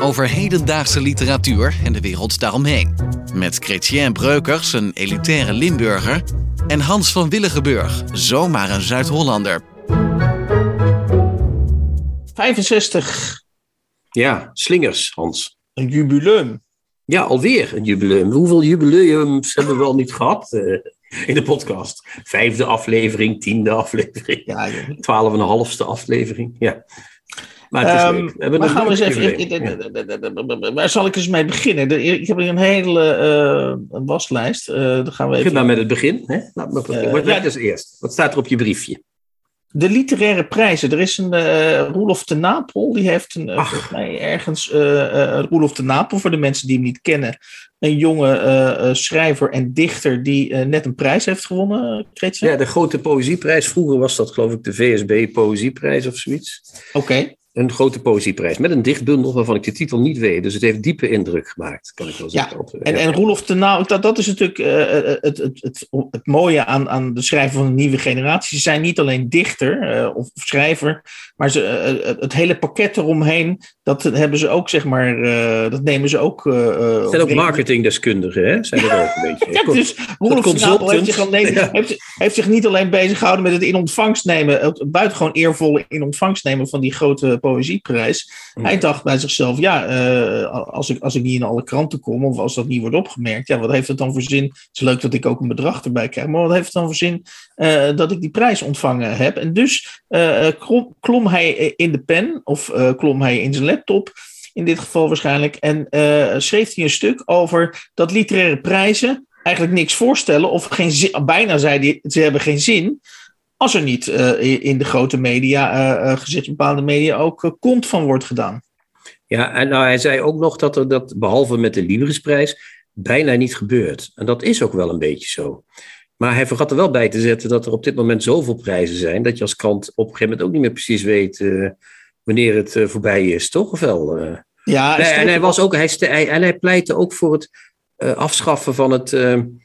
Over hedendaagse literatuur en de wereld daaromheen. Met Chrétien Breukers, een elitaire Limburger. En Hans van Willigenburg, zomaar een Zuid-Hollander. 65, Ja, slingers, Hans. een jubileum. Ja, alweer een jubileum. Hoeveel jubileums hebben we al niet gehad eh, in de podcast? Vijfde aflevering, tiende aflevering, Ja, joh. twaalf en een halfste aflevering. Ja. Maar het is Ehm, leuk. We hebben maar gaan we eens even. Ja. Waar zal ik eens mee beginnen? Ik heb hier een hele eh, waslijst. Eh dan gaan we Begin even. maar met het begin. Hè? Beginnen. Eh, Wat ja. dus eerst? Wat staat er op je briefje? De literaire prijzen. Er is een eh Roelof de Napel. Die heeft een, volgens mij ergens. eh, Roelof de Napel, voor de mensen die hem niet kennen. Een jonge schrijver en dichter die net een prijs heeft gewonnen, Kretje. Ja, de grote poëzieprijs. Vroeger was dat geloof ik de VSB Poëzieprijs of zoiets. Oké. Een grote poëzieprijs met een dichtbundel waarvan ik de titel niet weet. Dus het heeft diepe indruk gemaakt, kan ik wel Ja, zeggen. Eh, En, ja. en Roelof de Napel, dat, dat is natuurlijk eh, eh, het, het, het, het mooie aan, aan de schrijver van een nieuwe generatie. Ze zijn niet alleen dichter eh, of, schrijver, maar ze, eh, het, hele pakket eromheen, dat hebben ze ook, zeg maar, eh, dat nemen ze ook. eh, eh, Het zijn ook marketingdeskundigen, hè? Zijn er ook een beetje. Ja, dus Roelof de heeft zich, alleen, Ja. heeft, heeft zich niet alleen bezig gehouden met het in ontvangst nemen, het buitengewoon eervolle in ontvangst nemen van die grote poëzieprijs. Hij dacht bij zichzelf, ja, eh, als, ik, als ik niet in alle kranten kom of als dat niet wordt opgemerkt, ja, wat heeft het dan voor zin? Het is leuk dat ik ook een bedrag erbij krijg, maar wat heeft het dan voor zin eh, dat ik die prijs ontvangen heb? En dus eh, klom, klom hij in de pen of klom hij in zijn laptop, in dit geval waarschijnlijk, en schreef hij een stuk over dat literaire prijzen eigenlijk niks voorstellen of geen zin, bijna zei hij, ze hebben geen zin. Als er niet eh, in de grote media, eh, eh, gezet bepaalde media, ook kont van wordt gedaan. Ja, en nou, hij zei ook nog dat er dat, behalve met de Librisprijs, bijna niet gebeurt. En dat is ook wel een beetje zo. Maar hij vergat er wel bij te zetten dat er op dit moment zoveel prijzen zijn, dat je als krant op een gegeven moment ook niet meer precies weet wanneer het voorbij is, toch? Of wel? Ja, Nee, en hij, was ook, hij, en hij pleitte ook voor het eh, afschaffen van het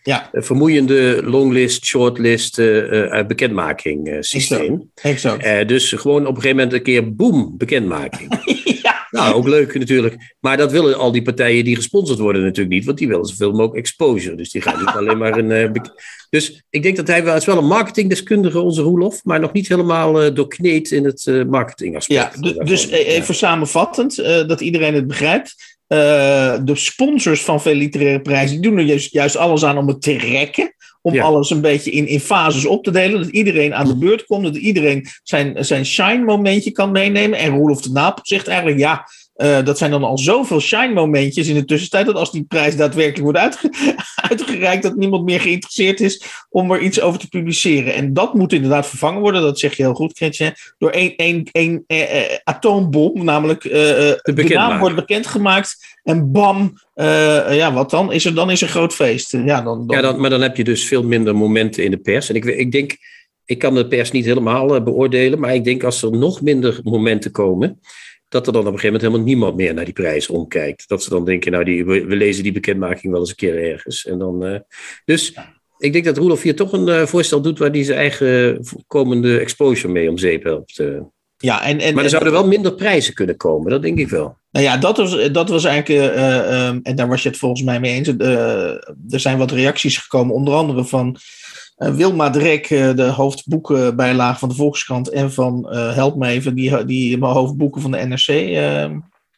Ja. eh, vermoeiende longlist, shortlist, eh, bekendmaking systeem. Exact. Dus gewoon op een gegeven moment een keer boem, bekendmaking. ja, nou, ook leuk natuurlijk. Maar dat willen al die partijen die gesponsord worden natuurlijk niet, want die willen zoveel mogelijk exposure. Dus die gaan niet alleen maar een. dus ik denk dat hij wel, is wel een marketingdeskundige, onze Roelof, maar nog niet helemaal doorkneed in het marketingaspect. ja daarvan. dus eh, even samenvattend, dat iedereen het begrijpt. Eh, de sponsors van veel literaire prijzen die doen er juist, juist alles aan om het te rekken. Om Ja. alles een beetje in, in fases op te delen. Dat iedereen aan de beurt komt. Dat iedereen zijn, zijn shine momentje kan meenemen. En Roelof de Napel zegt eigenlijk ja. Eh, dat zijn dan al zoveel shine momentjes in de tussentijd. Dat als die prijs daadwerkelijk wordt uitge- uitgereikt. Dat niemand meer geïnteresseerd is om er iets over te publiceren. En dat moet inderdaad vervangen worden. Dat zeg je heel goed, Kretje. Door één, één, één eh, eh, atoombom. Namelijk de naam wordt bekendgemaakt. En bam, ja, wat dan? Is er, dan is er groot feest. Ja, dan, dan, Ja, dan, maar dan heb je dus veel minder momenten in de pers. En ik, ik denk, ik kan de pers niet helemaal beoordelen, maar ik denk als er nog minder momenten komen, dat er dan op een gegeven moment helemaal niemand meer naar die prijs omkijkt. Dat ze dan denken, nou, die, we, we lezen die bekendmaking wel eens een keer ergens. En dan, eh, dus ik denk dat Roelof hier toch een eh, voorstel doet waar hij zijn eigen komende exposure mee om zeep helpt. eh. ja, en, en, Maar er en- zouden wel minder prijzen kunnen komen, dat denk ik wel. Nou ja, dat was, dat was eigenlijk, ehm, en daar was je het volgens mij mee eens. er zijn wat reacties gekomen, onder andere van Wilma Drek, eh, de hoofdboekenbijlage van de Volkskrant, en van, eh, help me even, die, die hoofdboeken van de NRC.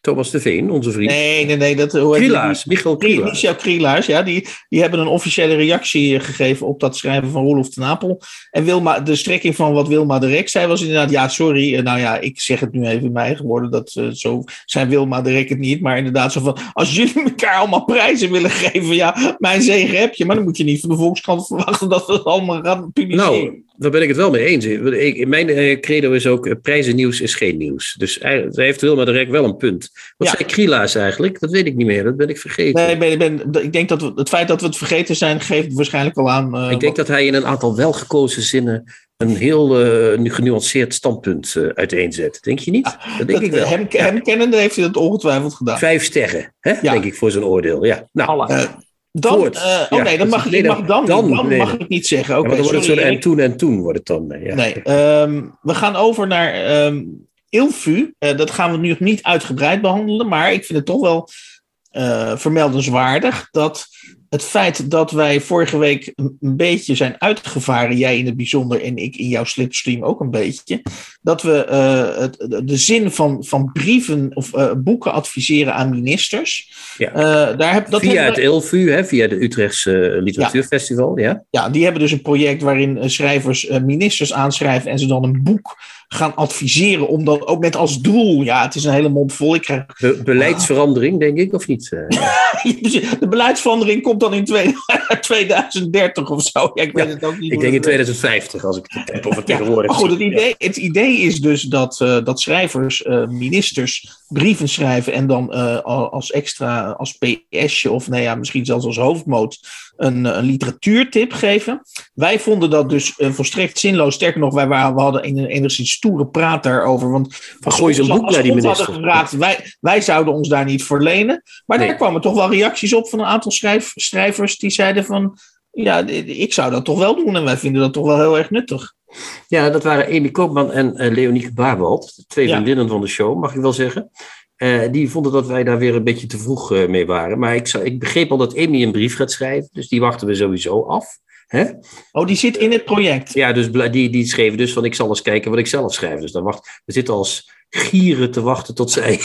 Eh, Thomas de Veen, onze vriend. Nee, nee, nee. Dat, hoe Krielaars, Krielaars. Michel Krielaars, ja. Die, die hebben een officiële reactie gegeven op dat schrijven van Roelof de Napel. En Wilma, de strekking van wat Wilma de Rek zei was inderdaad, ja, sorry. eh, Nou ja, ik zeg het nu even in mijn eigen woorden. Dat, eh, zo zijn Wilma de Rek het niet. Maar inderdaad zo van, als jullie elkaar allemaal prijzen willen geven, ja, mijn zegen heb je. Maar dan moet je niet van de Volkskrant verwachten dat we het allemaal gaan publiceren. Nou, daar ben ik het wel mee eens. Ik, mijn eh, credo is ook, eh, prijzennieuws is geen nieuws. Dus daar heeft Wilma de Rek wel een punt. Wat Ja. zei Krielaars eigenlijk? Dat weet ik niet meer, dat ben ik vergeten. Nee, ik, ben, ik, ben, ik denk dat we- het feit dat we het vergeten zijn, geeft waarschijnlijk al aan. eh, ik denk dat hij in een aantal welgekozen zinnen een heel nu genuanceerd standpunt uiteenzet. Denk je niet? dat denk dat- ik wel. Hem, Ja. hem kennende heeft hij dat ongetwijfeld gedaan. Vijf sterren, hè? Denk ik, voor zijn oordeel. Ja. Nou, dan, Voort. eh, oh Ja, nee, dan dat mag, ik, mag dan, dan- dan, nee, mag ik niet zeggen. ja, Oké, maar dan wordt het en toen en toen wordt het dan. Ja. Nee, ehm, we gaan over naar ehm Ilfu. Eh, dat gaan we nu nog niet uitgebreid behandelen, maar ik vind het toch wel eh, vermeldenswaardig dat het feit dat wij vorige week een, beetje zijn uitgevaren, jij in het bijzonder en ik in jouw slipstream ook een beetje, dat we eh, het, de, zin van, van brieven of eh, boeken adviseren aan ministers. Ja. Eh, daar heb, dat via het wij- ILFU, hè, via de Utrechtse Literatuurfestival. Ja. ja, die hebben dus een project waarin schrijvers ministers aanschrijven en ze dan een boek gaan adviseren. Om dan ook met als doel, ja, het is een hele mond vol. Ik krijg, Be- beleidsverandering, denk ik, of niet? De beleidsverandering komt dan in twee- 2030 of zo. Ja, ik weet Ja, het ook niet. ik hoe denk in dat werkt. 2050, als ik het heb over tegenwoordig. maar goed, het idee, het idee is dus dat, eh, dat schrijvers, eh, ministers, brieven schrijven en dan eh, al- als extra, als PSje of nou ja, misschien zelfs als hoofdmoot een, eh, een literatuurtip geven. Wij vonden dat dus eh, volstrekt zinloos. Sterker nog, wij waren, we hadden een enigszins stoere praat daarover. Want Van gooi ze een boek naar die minister. wij, wij zouden ons daar niet voor lenen. Maar Nee. daar kwamen toch wel reacties op van een aantal schrijf, schrijvers die zeiden van... Ja, ik zou dat toch wel doen en wij vinden dat toch wel heel erg nuttig. Ja, dat waren Amy Koopman en eh, Leonieke Barwald. de Twee Ja. vriendinnen van de show, mag ik wel zeggen. Eh, die vonden dat wij daar weer een beetje te vroeg eh, mee waren. Maar ik, zou, ik begreep al dat Amy een brief gaat schrijven. Dus die wachten we sowieso af. Hè? Oh, die zit in het project. Ja, dus die, die schreven dus van ik zal eens kijken wat ik zelf schrijf. Dus dan wacht, we zitten als gieren te wachten tot zij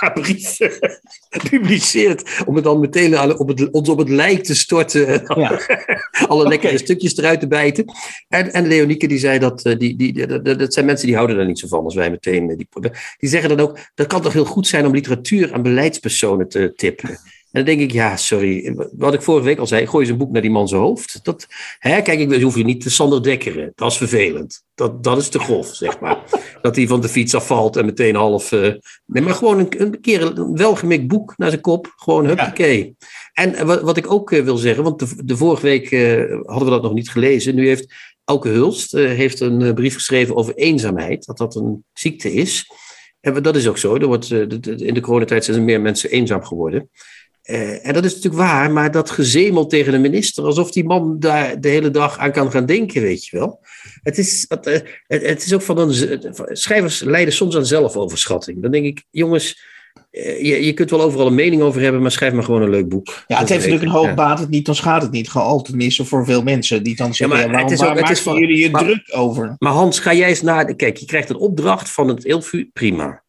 publiceert. Om het dan meteen op het, ons op het lijk te storten. Ja. alle lekkere stukjes eruit te bijten. En, en Leonieke die zei dat, eh, die, die, dat zijn mensen die houden daar niet zo van als wij meteen. eh, Die, die zeggen dan ook, dat kan toch heel goed zijn om literatuur aan beleidspersonen te tippen. En dan denk ik, ja, sorry. Wat ik vorige week al zei, gooi eens een boek naar die man zijn hoofd. Dat, hè, kijk, ik hoef je niet te Sander Dekkeren. Dat is vervelend. Dat, dat is te grof, zeg maar. dat hij van de fiets afvalt en meteen half... eh, nee, maar gewoon een, een keer een welgemikt boek naar zijn kop. Gewoon huppakee. En eh, wat, wat ik ook eh, wil zeggen, want de, de vorige week hadden we dat nog niet gelezen. Nu heeft Auke Hulst heeft een brief geschreven over eenzaamheid. Dat dat een ziekte is. En dat is ook zo. Er wordt, in de coronatijd zijn er meer mensen eenzaam geworden. Eh, en dat is natuurlijk waar, maar dat gezemel tegen de minister, alsof die man daar de hele dag aan kan gaan denken, weet je wel. Het is, het, eh, het, is ook van een. Schrijvers lijden soms aan zelfoverschatting. Dan denk ik, jongens, eh, je, je kunt wel overal een mening over hebben, maar schrijf maar gewoon een leuk boek. Ja, het heeft natuurlijk een hoog Ja. baat het niet, dan schaadt het niet. Gewoon tenminste voor veel mensen die dan zeggen, maar ja, waarom het is ook- waar het is van- jullie je maar- druk over? Maar Hans, ga jij eens naar. Kijk, je krijgt een opdracht van het ILFU, prima.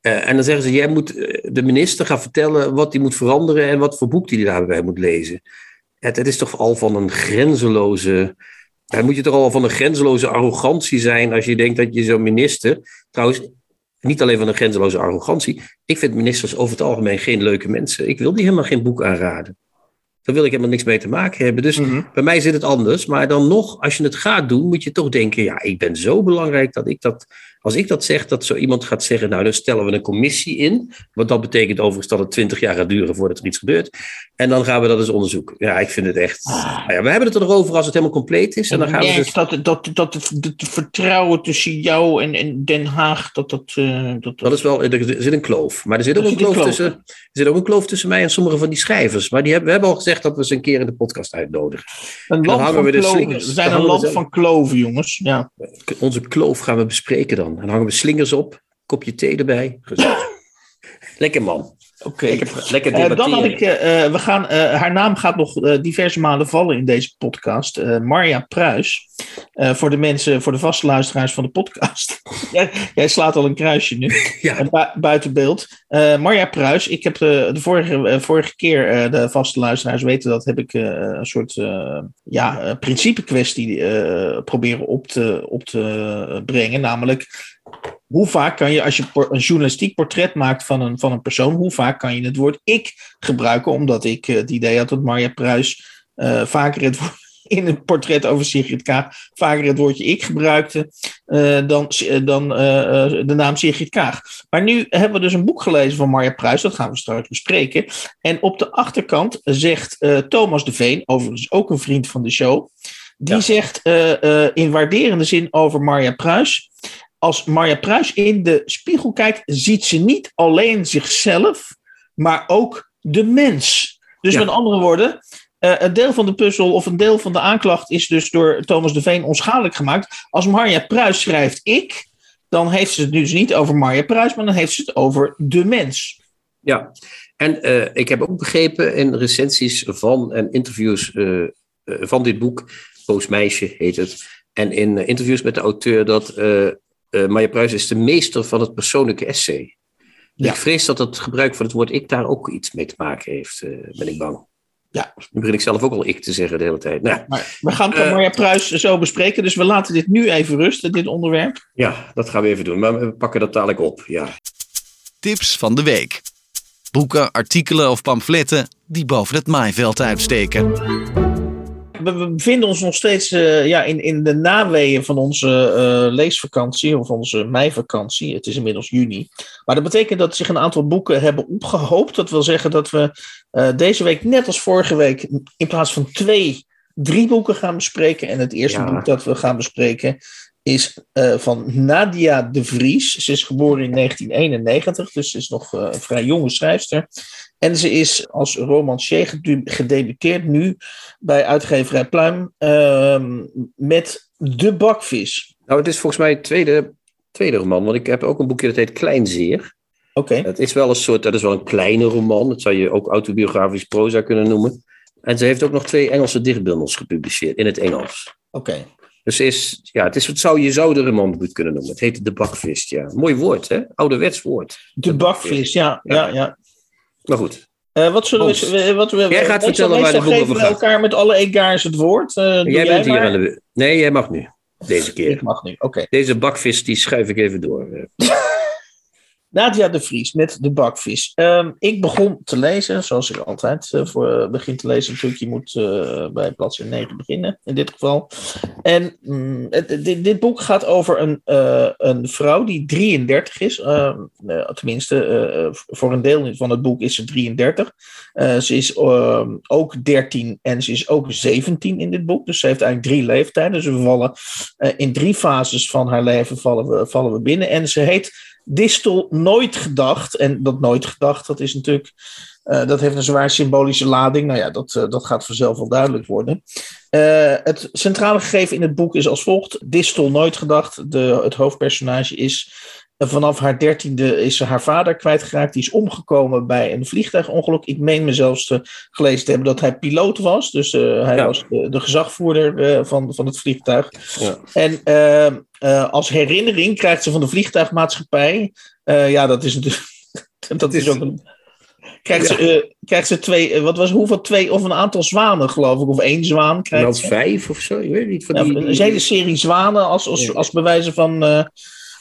Eh, en dan zeggen ze: jij moet eh, de minister gaan vertellen wat hij moet veranderen en wat voor boek hij daarbij moet lezen. Het, het is toch al van een grenzeloze. Dan moet je toch al van een grenzeloze arrogantie zijn als je denkt dat je zo'n minister. Trouwens, niet alleen van een grenzeloze arrogantie. Ik vind ministers over het algemeen geen leuke mensen. Ik wil die helemaal geen boek aanraden. Daar wil ik helemaal niks mee te maken hebben. Dus Mhm. bij mij zit het anders. Maar dan nog, als je het gaat doen, moet je toch denken: ja, ik ben zo belangrijk dat ik dat. Als ik dat zeg, dat zo iemand gaat zeggen: nou, dan stellen we een commissie in. Want dat betekent overigens dat het twintig jaar gaat duren voordat er iets gebeurt. En dan gaan we dat eens onderzoeken. Ja, ik vind het echt. Nou ja, we hebben het er nog over als het helemaal compleet is. En dan gaan we dus. dat, dat, dat het, vertrouwen tussen jou en, en Den Haag, dat dat... eh, dat, Dat is wel, er zit een kloof. Maar er zit ook een zit kloof, kloof. tussen, er zit ook een kloof tussen mij en sommige van die schrijvers. Maar die hebben, we hebben al gezegd dat we ze een keer in de podcast uitnodigen. een dan land hangen van we de slingers. We zijn een land ze- van kloven, jongens. Ja. Onze kloof gaan we bespreken dan. En dan hangen we slingers op, kopje thee erbij. Gezellig. Lekker man. Oké. Lekker, lekker Eh, dan had ik, eh, we gaan, eh, haar naam gaat nog diverse malen vallen in deze podcast. Marja Pruis. Uh, voor de mensen, voor de vaste luisteraars van de podcast. jij, jij, slaat al een kruisje nu. Ja. Bu buiten beeld. Uh, Marja Pruis, ik heb de, de vorige, vorige keer, de vaste luisteraars weten dat, heb ik een soort ja, principe kwestie proberen op te, op te brengen. Namelijk, hoe vaak kan je, als je een journalistiek portret maakt van een, van een persoon, hoe vaak kan je het woord ik gebruiken? Omdat ik het idee had dat Marja Pruis uh, vaker het in een portret over Sigrid Kaag vaker het woordje ik gebruikte uh, dan, uh, dan de naam Sigrid Kaag. Maar nu hebben we dus een boek gelezen van Marja Pruis, dat gaan we straks bespreken. En op de achterkant zegt Thomas de Veen, overigens ook een vriend van de show, die zegt in waarderende zin over Marja Pruis. Als Marja Pruis in de spiegel kijkt, ziet ze niet alleen zichzelf, maar ook de mens. Dus met andere woorden, uh, een deel van de puzzel of een deel van de aanklacht is dus door Thomas de Veen onschadelijk gemaakt. Als Marja Pruis schrijft ik, dan heeft ze het dus niet over Marja Pruis, maar dan heeft ze het over de mens. Ja, en uh, ik heb ook begrepen in recensies van en interviews uh, van dit boek, Boos Meisje heet het, en in interviews met de auteur dat Marja Pruis is de meester van het persoonlijke essay. Ja. Ik vrees dat het gebruik van het woord ik daar ook iets mee te maken heeft, ben ik bang. Ja. Nu begin ik zelf ook al ik te zeggen de hele tijd. Nou, maar we gaan uh, Marja Pruis zo bespreken, dus we laten dit nu even rusten, dit onderwerp. Ja, dat gaan we even doen, maar we pakken dat dadelijk op. Ja. Tips van de week. Boeken, artikelen of pamfletten die boven het maaiveld uitsteken we bevinden ons nog steeds uh, ja, in, in de naweeën van onze uh, leesvakantie of onze meivakantie. Het is inmiddels juni. Maar dat betekent dat zich een aantal boeken hebben opgehoopt. Dat wil zeggen dat we uh, deze week, net als vorige week, in plaats van twee, drie boeken gaan bespreken. En het eerste ja. boek dat we gaan bespreken is van Nadia de Vries. Ze is geboren in 1991, dus ze is nog een vrij jonge schrijfster. En ze is als romancier gedebuteerd nu bij uitgeverij Pluim uh, met De Bakvis. Nou, het is volgens mij het tweede, tweede roman, want ik heb ook een boekje dat heet Kleinzeer. Oké. Het is wel een soort, dat is wel een kleine roman, dat zou je ook autobiografisch proza kunnen noemen. En ze heeft ook nog twee Engelse dichtbundels gepubliceerd in het Engels. Oké. Dus is, ja, het, is, het zou, je zou de roman kunnen noemen. Het heet De Bakvis, ja. Mooi woord, hè? Ouderwets woord. De, de bakvis, ja, ja, ja. Maar goed. Uh, wat zullen we, wat we, jij gaat vertellen waar de boek over gaat. elkaar met alle egaars het woord. Uh, jij, jij bent hier aan de... Nee, jij mag nu. Deze keer. Ik mag nu, oké. Deze bakvis die schuif ik even door. Nadia de Vries met de bakvis. Um, ik begon te lezen, zoals ik altijd uh, voor, begin te lezen. Natuurlijk, je moet uh, bij bladzijde 9 beginnen, in dit geval. En het, dit, dit, boek gaat over een, een vrouw die 33 is. Ehm, tenminste, voor een deel van het boek is ze 33. ze is ehm, ook 13 en ze is ook 17 in dit boek. Dus ze heeft eigenlijk drie leeftijden. Dus we vallen in drie fases van haar leven vallen we, vallen we binnen. En ze heet Distel nooit gedacht. En dat nooit gedacht, dat is natuurlijk. Uh, dat heeft een zwaar symbolische lading. Nou ja, dat, uh, dat gaat vanzelf wel duidelijk worden. Uh, het centrale gegeven in het boek is als volgt: Distel nooit gedacht. De, het hoofdpersonage is Vanaf haar dertiende is ze haar vader kwijtgeraakt. Die is omgekomen bij een vliegtuigongeluk. Ik meen me zelfs te, gelezen te hebben dat hij piloot was. Dus uh, hij ja. was de, de gezagvoerder uh, van, van het vliegtuig. Ja. En uh, als herinnering krijgt ze van de vliegtuigmaatschappij. ja, dat is natuurlijk. dat is ook een. Krijgt, ja. ze, krijgt ze twee, wat was hoeveel? Twee of een aantal zwanen, geloof ik, of één zwaan. Krijgt nou, vijf of zo, ik weet niet. Van die, die, een hele serie zwanen als, als, als bewijzen van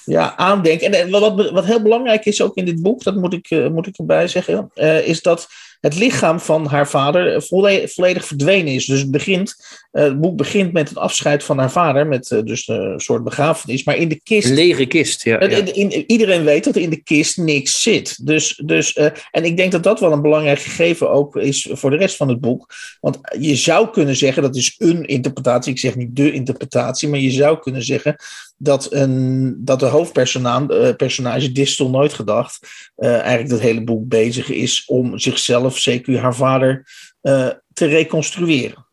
ja, aandenken. En wat, wat heel belangrijk is ook in dit boek, dat moet ik, uh, moet ik erbij zeggen, uh, is dat het lichaam van haar vader volledig, verdwenen is. Dus het, begint, het boek begint met het afscheid van haar vader, met uh, dus een soort begrafenis. Maar in de kist. Een lege kist, ja. ja. In, in, iedereen weet dat er in de kist niks zit. Dus, dus, uh, en ik denk dat dat wel een belangrijk gegeven ook is voor de rest van het boek. Want je zou kunnen zeggen, dat is een interpretatie, ik zeg niet de interpretatie, maar je zou kunnen zeggen dat, een, dat de hoofdpersonage, Distel nooit gedacht, eigenlijk dat hele boek bezig is om zichzelf CQ haar vader uh, te reconstrueren.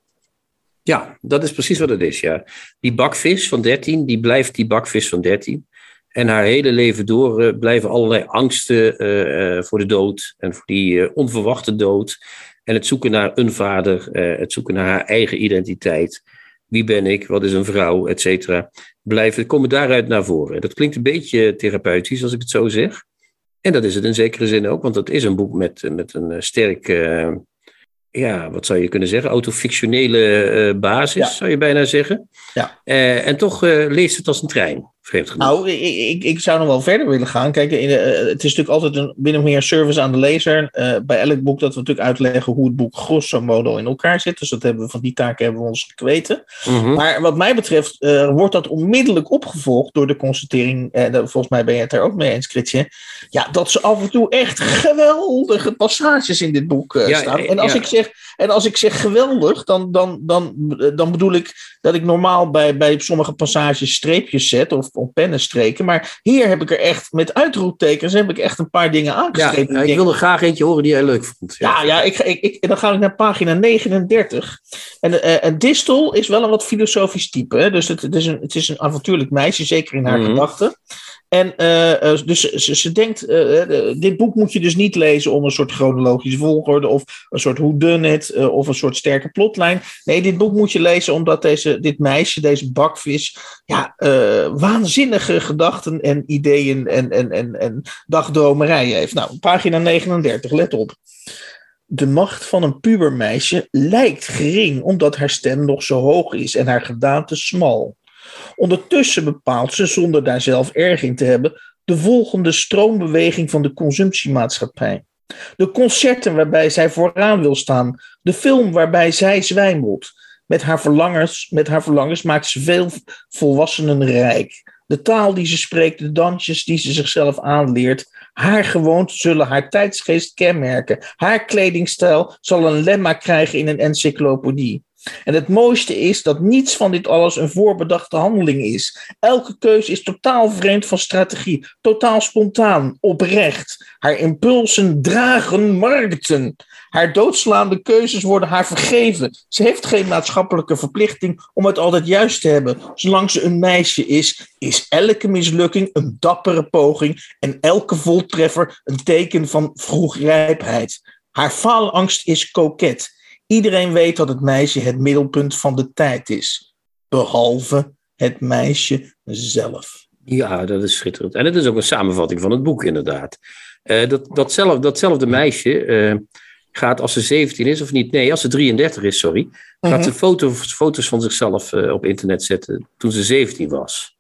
Ja, dat is precies wat het is, ja. Die bakvis van 13, die blijft die bakvis van 13. En haar hele leven door uh, blijven allerlei angsten uh, voor de dood en voor die onverwachte dood. En het zoeken naar een vader, het zoeken naar haar eigen identiteit. wie ben ik, wat is een vrouw, et cetera, blijven, komen daaruit naar voren. Dat klinkt een beetje therapeutisch als ik het zo zeg. En dat is het in zekere zin ook, want het is een boek met, met een sterk, ja, wat zou je kunnen zeggen, autofictionele uh, basis, zou je bijna zeggen. Ja. Uh, en toch leest het als een trein. Nou, ik, ik, zou nog wel verder willen gaan. Kijk, in de, het is natuurlijk altijd een min of meer service aan de lezer. Uh, bij elk boek dat we natuurlijk uitleggen hoe het boek grosso modo in elkaar zit. Dus dat hebben we van die taak hebben we ons gekweten. Mm Maar wat mij betreft uh, wordt dat onmiddellijk opgevolgd door de constatering. En volgens mij ben je het er ook mee eens, Kritje. Ja, dat ze af en toe echt geweldige passages in dit boek ja, staan. En als, ik zeg, en als ik zeg geweldig, dan, dan, dan, dan bedoel ik dat ik normaal bij, bij sommige passages streepjes zet. Of op pennenstreken. Maar hier heb ik er echt met uitroeptekens heb ik echt een paar dingen aangeschreven. Ja, ik, wil er graag eentje horen die jij leuk vond. Ja, ja, ik, ik, ik, dan ga ik naar pagina 39. En uh, Distel is wel een wat filosofisch type. Hè? Dus het, het, is een, het is een avontuurlijk meisje, zeker in haar mm gedachten. En uh, dus ze, denkt, uh, dit boek moet je dus niet lezen om een soort chronologische volgorde of een soort hoe done het of een soort sterke plotlijn. Nee, dit boek moet je lezen omdat deze, dit meisje, deze bakvis, ja, waanzinnige gedachten en ideeën en, en, en, en dagdromerijen heeft. Nou, pagina 39, let op. De macht van een pubermeisje lijkt gering omdat haar stem nog zo hoog is en haar gedaante smal. Ondertussen bepaalt ze, zonder daar zelf erg in te hebben, de volgende stroombeweging van de consumptiemaatschappij. De concerten waarbij zij vooraan wil staan, de film waarbij zij zwijmelt. Met haar verlangens, met haar verlangens maakt ze veel volwassenen rijk. De taal die ze spreekt, de dansjes die ze zichzelf aanleert, haar gewoonten zullen haar tijdsgeest kenmerken. Haar kledingstijl zal een lemma krijgen in een encyclopedie. En het mooiste is dat niets van dit alles een voorbedachte handeling is. Elke keuze is totaal vreemd van strategie, totaal spontaan, oprecht. Haar impulsen dragen markten. Haar doodslaande keuzes worden haar vergeven. Ze heeft geen maatschappelijke verplichting om het altijd juist te hebben. Zolang ze een meisje is, is elke mislukking een dappere poging en elke voltreffer een teken van vroegrijpheid. Haar faalangst is koket. Iedereen weet dat het meisje het middelpunt van de tijd is, behalve het meisje zelf. Ja, dat is schitterend. En het is ook een samenvatting van het boek, inderdaad. Uh, dat, datzelfde, datzelfde meisje uh, gaat als ze 17 is, of niet? Nee, als ze 33 is, sorry. Gaat ze mhm. foto's, foto's van zichzelf uh, op internet zetten toen ze 17 was.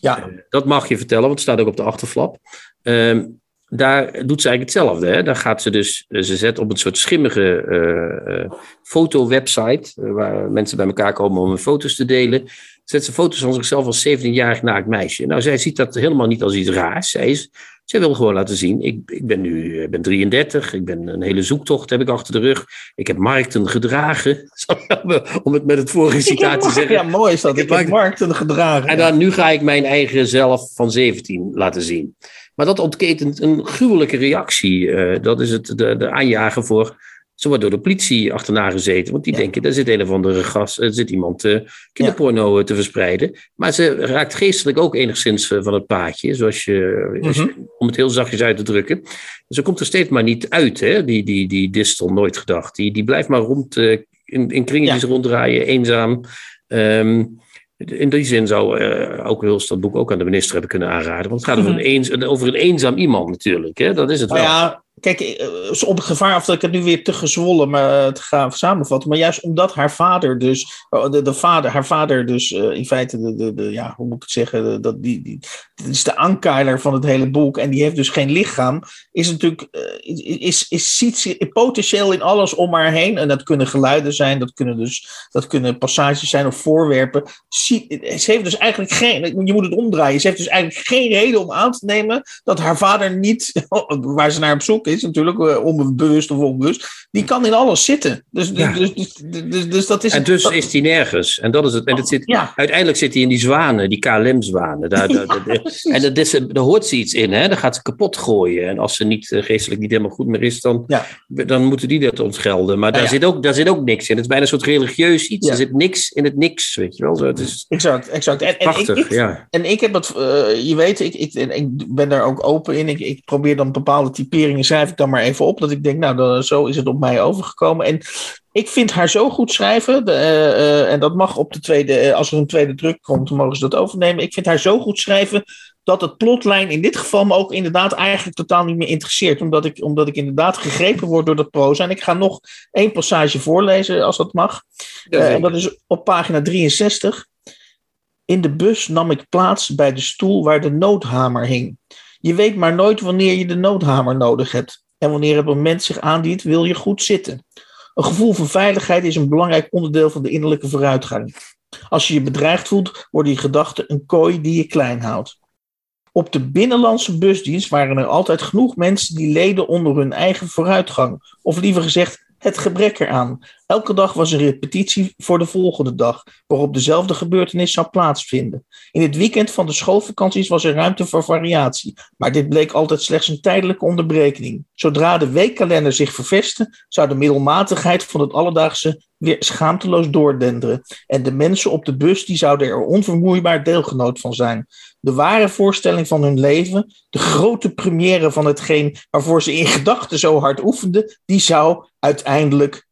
Ja. dat mag je vertellen, want het staat ook op de achterflap. Ehm, daar doet ze eigenlijk hetzelfde. Hè? Daar gaat ze dus, eh, ze zet op een soort schimmige uh, uh, fotowebsite, waar mensen bij elkaar komen om hun foto's te delen. Zet ze foto's van zichzelf als 17-jarig naakt meisje. Nou, zij ziet dat helemaal niet als iets raars. Zij, is, zij wil gewoon laten zien, ik, ik ben nu ik ben 33, ik ben een hele zoektocht heb ik achter de rug. Ik heb markten gedragen, om het met het vorige citaat te zeggen. Ja, mooi is dat. Ik, ik heb markten gedragen. En dan nu ga ik mijn eigen zelf van 17 laten zien. Maar dat ontketent een gruwelijke reactie. Uh, dat is het, de, de aanjager voor. Ze wordt door de politie achterna gezeten. Want die denken, daar zit een of andere gas, er zit iemand uh, kinderporno ja. te verspreiden. Maar ze raakt geestelijk ook enigszins van het paadje. Zoals je, mm -hmm. om het heel zachtjes uit te drukken. Ze komt er steeds maar niet uit, hè? Die, die, die distel, nooit gedacht. Die, die blijft maar rond, uh, in, in kringetjes ja. ronddraaien, eenzaam. Um, in die zin zou uh, ook Huls dat boek ook aan de minister hebben kunnen aanraden. Want het gaat over, een, eens, over een eenzaam iemand natuurlijk. Hè? Dat is het nou wel. Ja, Kijk, eh, op het gevaar af dat ik het nu weer te gezwollen maar, te gaan samenvatten. Maar juist omdat haar vader dus, oh, de, de vader, haar vader dus uh, in feite, de, de, de, ja, hoe moet ik het zeggen, dat die, die, is de aankeiler van het hele boek. En die heeft dus geen lichaam. Is natuurlijk, uh, is, is, ziet ze potentieel in alles om haar heen. En dat kunnen geluiden zijn, dat kunnen dus, dat kunnen passages zijn of voorwerpen. Ze heeft dus eigenlijk geen, je moet het omdraaien. Ze heeft dus eigenlijk geen reden om aan te nemen dat haar vader niet, waar ze naar op zoek is natuurlijk, eh, onbewust of onbewust, die kan in alles zitten. Dus, dus, dus, dus, dus, dat is. En dus is hij nergens. En dat is het. En het zit, ja. uiteindelijk zit hij in die zwanen, die KLM-zwanen. Daar, daar, daar, en dat is, daar hoort ze iets in, hè? Daar gaat ze kapot gooien. En als ze niet uh, geestelijk niet helemaal goed meer is, dan, dan moeten die dat ontgelden. Maar daar, zit ook, daar zit ook niks in. Het is bijna een soort religieus iets. Er zit niks in het niks, weet je wel. Zo, het is exact, exact. En, en ik, ja. En ik heb het, uh, je weet, ik, ik, ik ben daar ook open in. Ik, ik probeer dan bepaalde typeringen schrijf ik dan maar even op. Dat ik denk, nou, dan, zo is het op mij overgekomen. En ik vind haar zo goed schrijven. De, eh, eh, en dat mag op de tweede, eh, als er een tweede druk komt, dan mogen ze dat overnemen. Ik vind haar zo goed schrijven dat het plotlijn in dit geval me ook inderdaad eigenlijk totaal niet meer interesseert. Omdat ik, omdat ik inderdaad gegrepen word door dat proza. En ik ga nog één passage voorlezen, als dat mag. Ja, en dat is op pagina 63. In de bus nam ik plaats bij de stoel waar de noodhamer hing. Je weet maar nooit wanneer je de noodhamer nodig hebt. En wanneer het moment zich aandient, wil je goed zitten. Een gevoel van veiligheid is een belangrijk onderdeel van de innerlijke vooruitgang. Als je je bedreigd voelt, worden je gedachten een kooi die je klein houdt. Op de binnenlandse busdienst waren er altijd genoeg mensen die leden onder hun eigen vooruitgang, of liever gezegd het gebrek eraan. Elke dag was een repetitie voor de volgende dag, waarop dezelfde gebeurtenis zou plaatsvinden. In het weekend van de schoolvakanties was er ruimte voor variatie, maar dit bleek altijd slechts een tijdelijke onderbreking. Zodra de weekkalender zich vervestte, zou de middelmatigheid van het alledaagse weer schaamteloos doordenderen. En de mensen op de bus die zouden er onvermoeibaar deelgenoot van zijn. De ware voorstelling van hun leven, de grote première van hetgeen waarvoor ze in gedachten zo hard oefenden, die zou uiteindelijk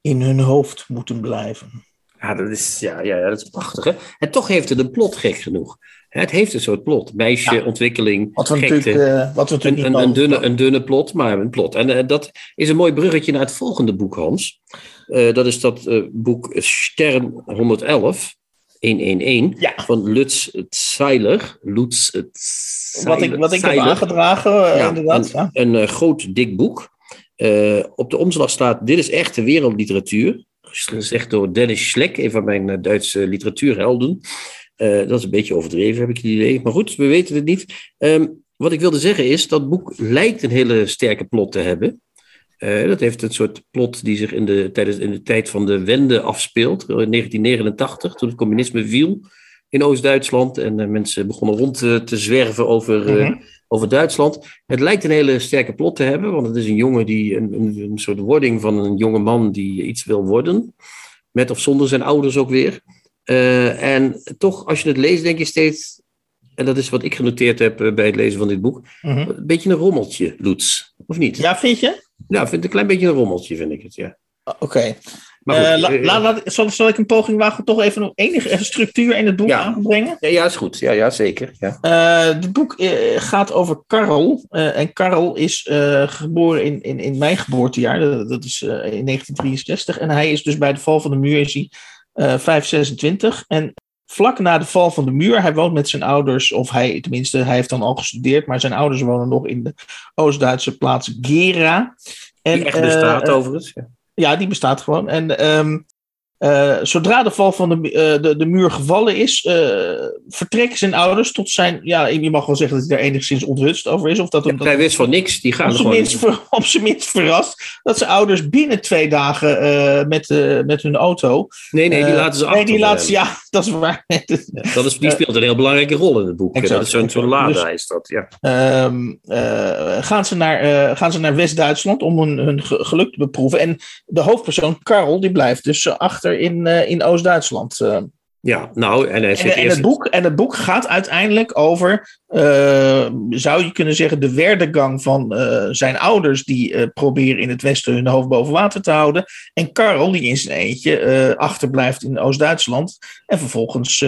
in hun hoofd moeten blijven. Ja, dat is, ja, ja, dat is prachtig. Hè? En toch heeft het een plot, gek genoeg. Het heeft een soort plot. Meisje, Ja. ontwikkeling, Wat we gekte. natuurlijk, eh, wat we natuurlijk een, niet een, dunne, een dunne plot, maar een plot. En eh, dat is een mooi bruggetje naar het volgende boek, Hans. Eh, dat is dat boek Stern 111, 111, Ja. van Lutz Zeiler. Lutz Wat ik, wat ik heb Zeiler. aangedragen, Ja, inderdaad. Een, Ja. een groot, dik boek. Op de omslag staat: Dit is echte wereldliteratuur. Gezegd door Dennis Schleck, een van mijn eh, Duitse literatuurhelden. Eh, dat is een beetje overdreven, heb ik het idee. Maar goed, we weten het niet. Ehm, wat ik wilde zeggen is: dat boek lijkt een hele sterke plot te hebben. Eh, dat heeft een soort plot die zich in de, tijdens, in de tijd van de Wende afspeelt. In 1989, toen het communisme viel in Oost-Duitsland. En mensen begonnen rond te, zwerven over, Mhm. Over Duitsland. Het lijkt een hele sterke plot te hebben, want het is een jongen die een, een, een soort wording van een jonge man die iets wil worden. Met of zonder zijn ouders ook weer. Eh, en toch, als je het leest, denk je steeds. En dat is wat ik genoteerd heb eh, bij het lezen van dit boek. Mhm. Een beetje een rommeltje, Loets. Of niet? ja, vind je? Ik vind een klein beetje een rommeltje, vind ik het, ja. Oké. Maar goed, Eh, la- eh, la- laat- zal, zal ik een poging wagen toch even nog enige eh, structuur in het boek Ja. aan te brengen? ja, ja, is goed. Ja, ja zeker. Ja. Eh, het boek eh, gaat over Karel. Eh, en Karel is eh, geboren in, in, in mijn geboortejaar. Dat, dat is eh, in 1963. En hij is dus bij de val van de muur is hij, eh 526. En vlak na de val van de muur, hij woont met zijn ouders, of hij tenminste, hij heeft dan al gestudeerd, maar zijn ouders wonen nog in de Oost-Duitse plaats Gera. En, Die echt eh, bestaat eh, overigens. Ja. Ja, die bestaat gewoon. En ehm, eh, zodra de val van de, eh, de, de muur gevallen is, eh, vertrekken zijn ouders tot zijn. Ja, je mag wel zeggen dat hij daar enigszins onthutst over is. Of dat hem Ja, dat hij wist van niks. Die gaan op zijn, gewoon. minst, ver- op zijn minst verrast dat zijn ouders binnen twee dagen met, met hun auto. Nee, nee, die laten ze achter. Nee, die laten ja, dat is waar. Ja, dat is, die speelt een heel belangrijke rol in het boek. Exact. Dat is zo'n zo'n lada Dus- is dat, ja. Ehm, eh, gaan, ze naar, gaan ze naar West-Duitsland om hun, hun ge- geluk te beproeven. En de hoofdpersoon, Karel, die blijft dus eh, in, eh, in Oost-Duitsland. eh. Ja, nou, en het boek, en het boek gaat uiteindelijk over, eh, zou je kunnen zeggen, de werdegang van zijn ouders die eh, proberen in het Westen hun hoofd boven water te houden. En Karel die in zijn eentje achterblijft in Oost-Duitsland en vervolgens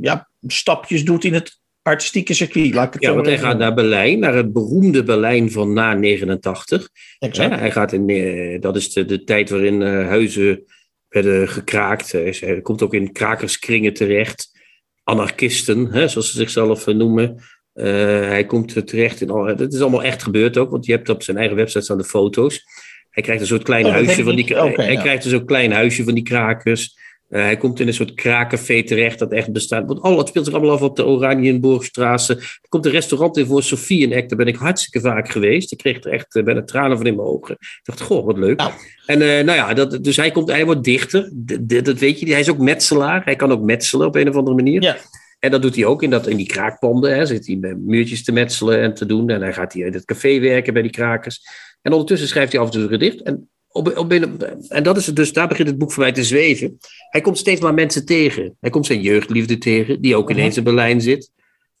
ja, stapjes doet in het artistieke circuit. Laat ik het Ja, want hij gaat naar Berlijn, naar het beroemde Berlijn van na 89. Exact. Hè, hij gaat in, dat is de, de tijd waarin huizen werden gekraakt. Hij, komt ook in krakerskringen terecht. Anarchisten, hè, zoals ze zichzelf eh, noemen. Eh, hij komt terecht in al. Dat is allemaal echt gebeurd ook, want je hebt op zijn eigen website staan de foto's. Hij krijgt een soort klein Oh, huisje van die. hij ja. krijgt dus een klein huisje van die krakers. Eh, hij komt in een soort kraakcafé terecht dat echt bestaat. Want al, het speelt zich allemaal af op de Oranienburgstraße. Er komt een restaurant in voor Sofie en Eck. Daar ben ik hartstikke vaak geweest. Ik kreeg er echt eh, bijna tranen van in mijn ogen. Ik dacht, goh, wat leuk. Nou. En eh, nou ja, dat, dus hij, komt, hij wordt dichter. D- dat weet je. Hij is ook metselaar. Hij kan ook metselen op een of andere manier. Ja. En dat doet hij ook in, dat, in die kraakpanden. Hè. Zit hij met muurtjes te metselen en te doen. En dan gaat hij in het café werken bij die krakers. En ondertussen schrijft hij af en toe een gedicht. En, op, op, een- en dat is het dus, daar begint het boek voor mij te zweven. Hij komt steeds maar mensen tegen. Hij komt zijn jeugdliefde tegen, die ook Mhm. ineens in Berlijn zit.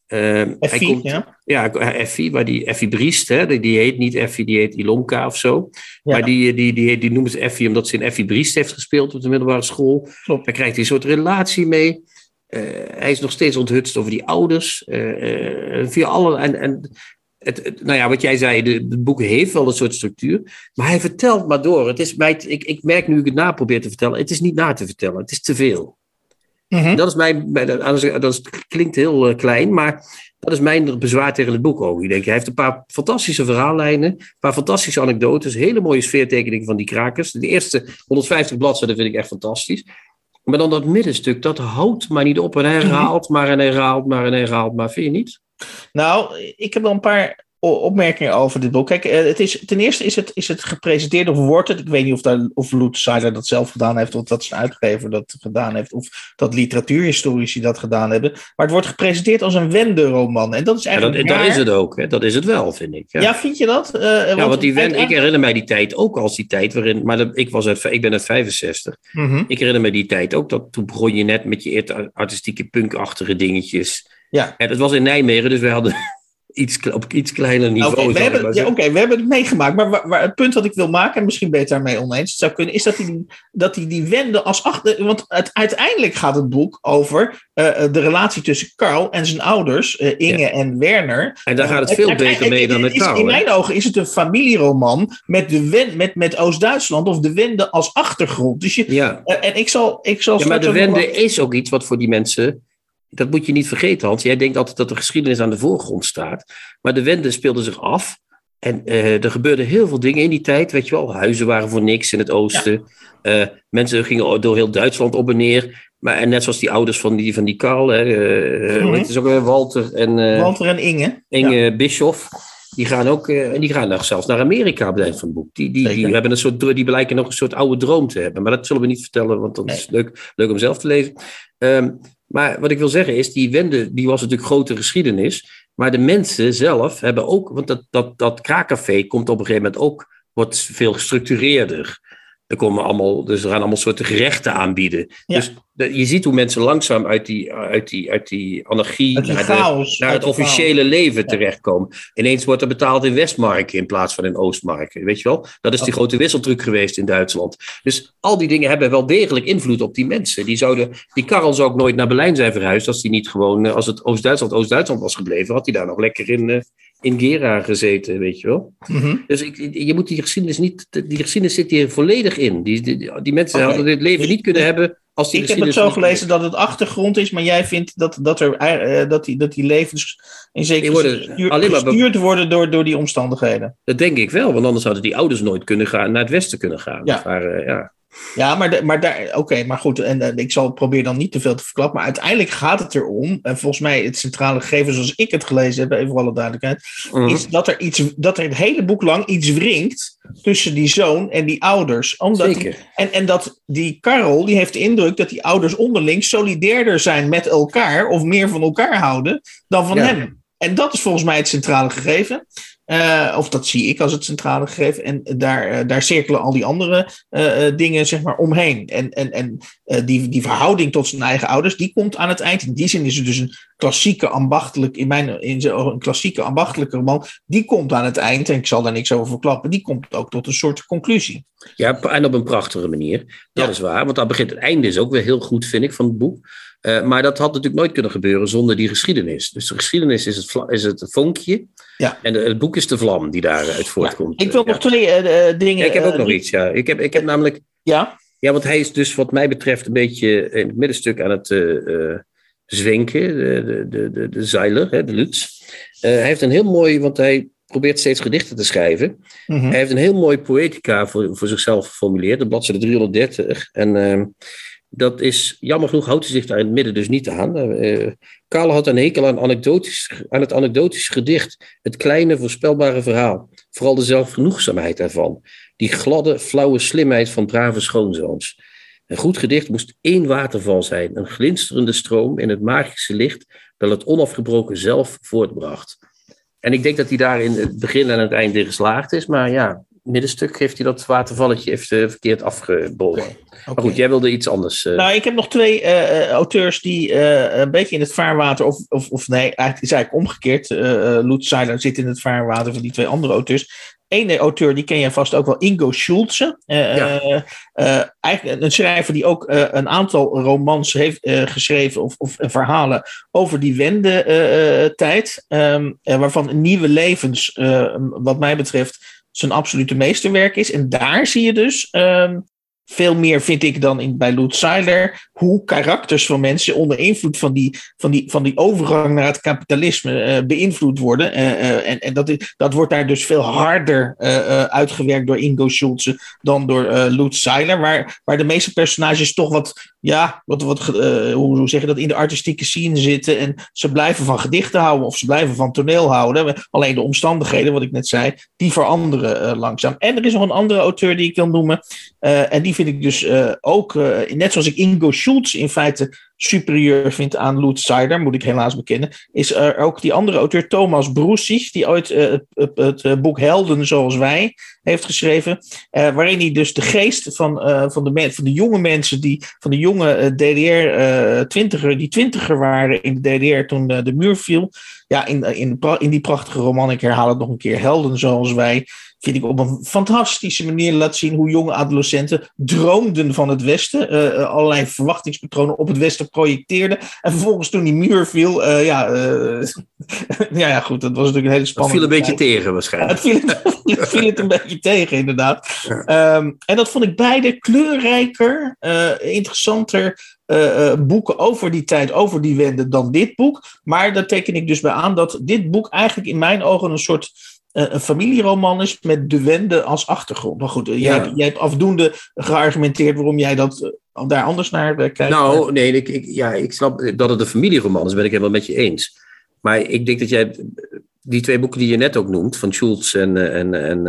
Uh, Effie, komt, ja. Ja, Effie, maar die Effie Briest, hè, die, die heet niet Effie, die heet Ilonka of zo. Ja. Maar die, die, die, die noemen ze Effie omdat ze in Effie Briest heeft gespeeld op de middelbare school. Klopt. Daar krijgt hij een soort relatie mee. Eh, hij is nog steeds onthutst over die ouders. eh, eh, via alle, en, en het, het- nou ja, wat jij zei, de- het boek heeft wel een soort structuur. Maar hij vertelt maar door. Het is mij, ik, ik merk nu ik het na probeer te vertellen. Het is niet na te vertellen. Het is te veel. Mhm. Dat is mijn, dat klinkt heel eh, klein, maar dat is mijn bezwaar tegen het boek ook. Ik denk, hij heeft een paar fantastische verhaallijnen, een paar fantastische anekdotes, hele mooie sfeertekeningen van die krakers. De eerste 150 bladzijden vind ik echt fantastisch. Maar dan dat middenstuk, dat houdt maar niet op en hij herhaalt maar en herhaalt maar en herhaalt maar. Vind je niet? Nou, ik heb wel een paar opmerkingen over dit boek. Kijk, eh, het is, ten eerste is het, is het gepresenteerd of wordt het. Ik weet niet of, daar, of Seiler dat zelf gedaan heeft, of dat zijn uitgever dat gedaan heeft, of dat literatuurhistorici dat gedaan hebben. Maar het wordt gepresenteerd als een wenderoman. En dat is Ja, eigenlijk. dat, dat is het ook, hè? dat is het wel, vind ik. Ja, Ja, vind je dat? Eh, ja want die Wen, ik herinner mij die tijd ook als die tijd waarin, maar ik, was uit, ik ben uit 65. Mhm. Ik herinner me die tijd ook, dat toen begon je net met je artistieke punkachtige dingetjes. Ja. En dat was in Nijmegen, dus we hadden iets, op iets kleiner niveau. Oké, we, ja, we hebben het meegemaakt. Maar waar, waar het punt wat ik wil maken, en misschien ben je het daarmee oneens, zou kunnen, is dat hij die, dat hij die wende als achter. Want het, uiteindelijk gaat het boek over eh, eh, de relatie tussen Carl en zijn ouders, eh, Inge en Werner. En daar gaat het veel beter mee dan met Karl. In mijn ogen is het een familieroman met, de wen, met, met Oost-Duitsland of de wende als achtergrond. Dus je, Ja. en ik zal, ik zal ja, maar de wende is ook iets wat voor die mensen. Dat moet je niet vergeten, Hans. Jij denkt altijd dat de geschiedenis aan de voorgrond staat. Maar de wende speelde zich af. En eh, er gebeurden heel veel dingen in die tijd. Weet je wel, huizen waren voor niks in het oosten. Eh, mensen gingen door heel Duitsland op en neer. Maar, en net zoals die ouders van die, van die Karl, hè, eh, Mhm. het ook weer, Walter en Walter en Inge. Inge Bischoff. Die gaan ook, en die gaan nog zelfs naar Amerika op het eind van het boek. Die, die, die, hebben een soort, die blijken nog een soort oude droom te hebben. Maar dat zullen we niet vertellen, want dat is leuk, leuk om zelf te lezen. Ehm, maar wat ik wil zeggen is, die wende, die was natuurlijk grote geschiedenis. Maar de mensen zelf hebben ook, want dat, dat, dat kraakcafé komt op een gegeven moment ook, wordt veel gestructureerder. Er komen allemaal, dus er gaan allemaal soorten gerechten aanbieden. Ja. Dus je ziet hoe mensen langzaam uit die, uit die, uit die anarchie Uit die naar, de, naar het chaos. officiële leven terechtkomen. Ineens wordt er betaald in Westmarken in plaats van in Oostmarken. Weet je wel? Dat is die Oké. grote wisseltruc geweest in Duitsland. Dus al die dingen hebben wel degelijk invloed op die mensen. Die, zouden, die Karel zou ook nooit naar Berlijn zijn verhuisd als hij niet gewoon, eh, als het Oost-Duitsland Oost-Duitsland was gebleven, had hij daar nog lekker in, eh, in Gera gezeten, weet je wel. Mhm. Dus ik, je moet die geschiedenis niet, die geschiedenis zit hier volledig in. Die, die, die mensen hadden dit leven Dus niet kunnen hebben als die Ik heb het zo gelezen dat het achtergrond is, maar jij vindt dat, dat, er, eh, dat, die, dat die levens in zekere worden zin alleen maar gestuurd worden door, door die omstandigheden. Dat denk ik wel, want anders hadden die ouders nooit kunnen gaan, naar het westen kunnen gaan. Ja. Ja. Ja, maar, de- maar daar, oké, maar goed, en, ik zal probeer dan niet te veel te verklappen, maar uiteindelijk gaat het erom, en volgens mij het centrale gegeven zoals ik het gelezen heb, even voor alle duidelijkheid, Mhm. is dat er, iets, dat er het hele boek lang iets wringt tussen die zoon en die ouders. Omdat die- en, en dat die Karel, die heeft de indruk dat die ouders onderling solidairder zijn met elkaar of meer van elkaar houden dan van Ja. hem. En dat is volgens mij het centrale gegeven. Eh, of dat zie ik als het centrale gegeven. En daar, eh, daar cirkelen al die andere eh, dingen zeg maar, omheen. En, en, en die, die verhouding tot zijn eigen ouders, die komt aan het eind. In die zin is het dus een klassieke ambachtelijk, in mijn in zijn ogen een klassieke ambachtelijke roman. Die komt aan het eind, en ik zal daar niks over verklappen, die komt ook tot een soort conclusie. Ja, en op een prachtige manier. Dat Ja. is waar, want dat begint het einde is ook weer heel goed, vind ik, van het boek. Eh, maar dat had natuurlijk nooit kunnen gebeuren zonder die geschiedenis. Dus de geschiedenis is het, is het vonkje. Ja. En de- het boek is de vlam die daaruit voortkomt. Ik wil Ja. nog twee eh, eh, dingen. Ja, ik heb ook nog iets, ja. Ik heb, ik heb namelijk... Ja, Ja, want hij is dus wat mij betreft een beetje in het middenstuk aan het zwenken. De, de, de, de, zeiler, hè, de Lutz. Hij heeft een heel mooi, want hij probeert steeds gedichten te schrijven. mhm. Hij heeft een heel mooi poëtica voor, voor zichzelf geformuleerd, de bladzijde 330. En ehm, dat is, jammer genoeg, houdt hij zich daar in het midden dus niet aan. Eh Karl had een hekel aan, anekdotisch, aan het anekdotisch gedicht, het kleine, voorspelbare verhaal. Vooral de zelfgenoegzaamheid ervan. Die gladde, flauwe slimheid van brave schoonzoons. Een goed gedicht moest één waterval zijn, een glinsterende stroom in het magische licht dat het onafgebroken zelf voortbracht. En ik denk dat hij daar in het begin en het eind in geslaagd is, maar ja, middenstuk heeft hij dat watervalletje even verkeerd afgebogen. Maar goed, jij wilde iets anders. eh, Nou, ik heb nog twee eh, eh, auteurs die eh, een beetje in het vaarwater, of, of, of nee, eigenlijk is eigenlijk omgekeerd. Lutz Seiler zit in het vaarwater van die twee andere auteurs. Eén auteur, die ken jij vast ook wel, Ingo Schulze. Eh, Ja. eh, eh, eigenlijk een schrijver die ook eh, een aantal romans heeft eh, geschreven, of, of eh, verhalen over die wendentijd. Ehm, eh, waarvan Nieuwe Levens, eh, wat mij betreft, zijn absolute meesterwerk is. En daar zie je dus ehm, veel meer, vind ik, dan in, bij Lutz Seiler, hoe karakters van mensen onder invloed van die, van die, van die overgang naar het kapitalisme eh, beïnvloed worden. Eh, eh, en en dat, is, dat wordt daar dus veel harder uitgewerkt door Ingo Schulze dan door Lutz Seiler, waar, waar de meeste personages toch wat, ja, wat, wat eh, hoe, zeg je dat, in de artistieke scene zitten en ze blijven van gedichten houden of ze blijven van toneel houden. Alleen de omstandigheden, wat ik net zei, die veranderen eh, langzaam. En er is nog een andere auteur die ik wil noemen. eh, en die vind ik dus ook, net zoals ik Ingo Schulz in feite superieur vind aan Lutz Seiler, moet ik helaas bekennen, is er ook die andere auteur Thomas Brussig, die ooit eh, het, eh, boek Helden zoals wij heeft geschreven, eh, waarin hij dus de geest van, van, de, van de jonge mensen, die, van de jonge DDR-twintiger, die twintiger waren in de DDR toen de muur viel, ja, in, in, in die prachtige roman, ik herhaal het nog een keer, Helden zoals wij, vind ik op een fantastische manier laat zien hoe jonge adolescenten droomden van het Westen, eh, eh, allerlei verwachtingspatronen op het Westen projecteerden. En vervolgens toen die muur viel, eh, ja, ja, ja, goed, dat was natuurlijk een hele dat spannende viel een beetje tegen Ja, waarschijnlijk. het viel het, het viel het een beetje tegen, inderdaad. Ehm, en dat vond ik beide kleurrijker, interessanter eh, eh, boeken over die tijd, over die wende, dan dit boek. Maar daar teken ik dus bij aan dat dit boek eigenlijk in mijn ogen een soort eh, een familieroman is met de wende als achtergrond. Maar goed, jij, Ja. hebt, jij hebt afdoende geargumenteerd waarom jij dat, daar anders naar kijkt. Nou, nee, ik, ik, ja, ik snap dat het een familieroman is, ben ik helemaal met je eens. Maar ik denk dat jij die twee boeken die je net ook noemt, van Schulz en, en, en.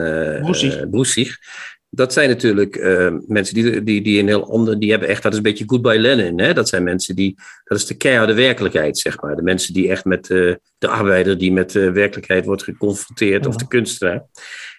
Eh, dat zijn natuurlijk eh, mensen die, die, die een heel ander, die hebben echt, dat is een beetje Goodbye Lenin, hè? dat zijn mensen die, dat is de keiharde werkelijkheid, zeg maar. De mensen die echt met eh, de arbeider die met de werkelijkheid wordt geconfronteerd, of de kunstenaar.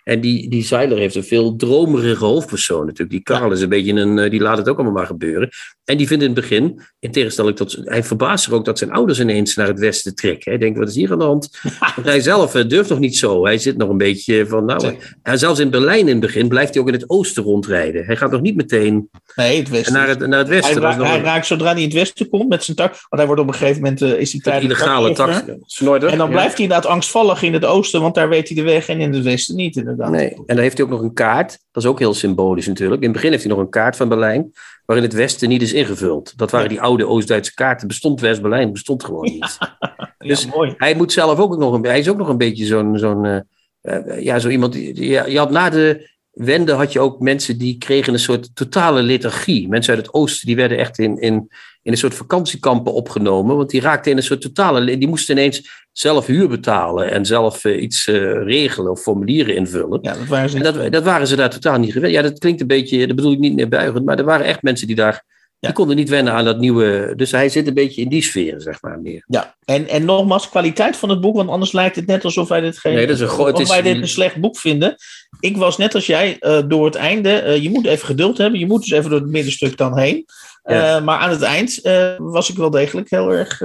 En die, die Zeiler heeft een veel dromerige hoofdpersoon natuurlijk. Die Karl is een beetje een, eh, die laat het ook allemaal maar gebeuren. En die vindt in het begin, in tegenstelling tot, hij verbaast zich ook dat zijn ouders ineens naar het westen trekken. Hij denkt, wat is hier aan de hand? Want hij zelf eh, durft nog niet zo. Hij zit nog een beetje van, nou, Zeker. en zelfs in Berlijn in het begin blijft hij ook in het oosten rondrijden. Hij gaat nog niet meteen nee, het Westen. naar het, naar het westen. hij, hij een- raakt zodra hij in het Westen komt met zijn tak. Want hij wordt op een gegeven moment eh, is hij tijdelijk illegale tak. En dan ja. blijft hij inderdaad angstvallig in het oosten, want daar weet hij de weg en in het westen niet, inderdaad. Nee, en dan heeft hij ook nog een kaart. Dat is ook heel symbolisch natuurlijk. In het begin heeft hij nog een kaart van Berlijn, waarin het Westen niet is ingevuld. Dat waren die oude Oost-Duitse kaarten. Bestond West-Berlijn, bestond gewoon niet. dus- ja, mooi. Hij moet zelf ook nog een, hij is ook nog een beetje zo'n, zo'n eh, eh, ja, zo iemand. Die, die- ja, je had na de wende had je ook mensen die kregen een soort totale lethargie. Mensen uit het oosten die werden echt in, in, in een soort vakantiekampen opgenomen, want die raakten in een soort totale, die moesten ineens zelf huur betalen en zelf eh, iets eh, regelen of formulieren invullen. Ja, dat waren ze En dat, dat waren ze daar totaal niet gewend. Ja, dat klinkt een beetje, dat bedoel ik niet neerbuigend, maar er waren echt mensen die daar. Die konden niet wennen aan dat nieuwe. Dus hij zit een beetje in die sfeer, zeg maar meer. Ja, en, en nogmaals, kwaliteit van het boek, want anders lijkt het net alsof wij dit geen. Nee, dat is een gro- het of is- wij dit een slecht boek vinden. Ik was net als jij eh, door het einde. eh, je moet even geduld hebben. Je moet dus even door het middenstuk dan heen. Ja. Eh, maar aan het eind was ik wel degelijk heel erg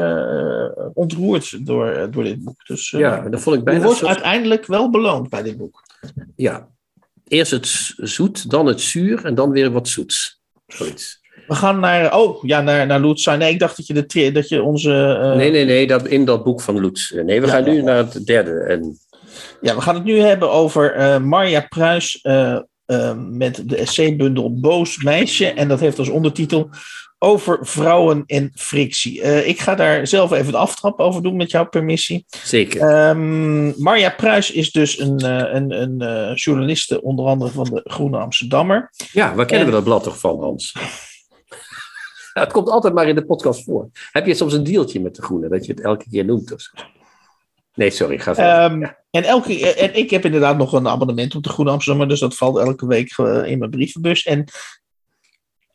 ontroerd door, door dit boek. Dus Ja, dat vond ik je bijna. wordt zo- uiteindelijk wel beloond bij dit boek. Ja. Eerst het zoet, dan het zuur en dan weer wat zoets. Zoiets. We gaan naar, oh ja, naar, naar Lutz. Nee, ik dacht dat je, de, dat je onze. eh, Nee, nee, nee, dat, in dat boek van Lutz. Nee, we Ja, gaan nu ja. naar het derde. En, Ja, we gaan het nu hebben over eh, Marja Pruis eh, eh, met de essaybundel Boos Meisje. En dat heeft als ondertitel Over vrouwen en frictie. Eh, ik ga daar zelf even de aftrap over doen met jouw permissie. zeker. Ehm, Marja Pruis is dus een, eh, een, een eh, journaliste, onder andere van de Groene Amsterdammer. ja, waar kennen en- we dat blad toch van, Hans? Het komt altijd maar in de podcast voor. Heb je soms een deeltje met de Groene, dat je het elke keer noemt? Of zo? Nee, sorry, ga verder. Ehm, en, elke, en ik heb inderdaad nog een abonnement op de Groene Amsterdammer, dus dat valt elke week eh, in mijn brievenbus. En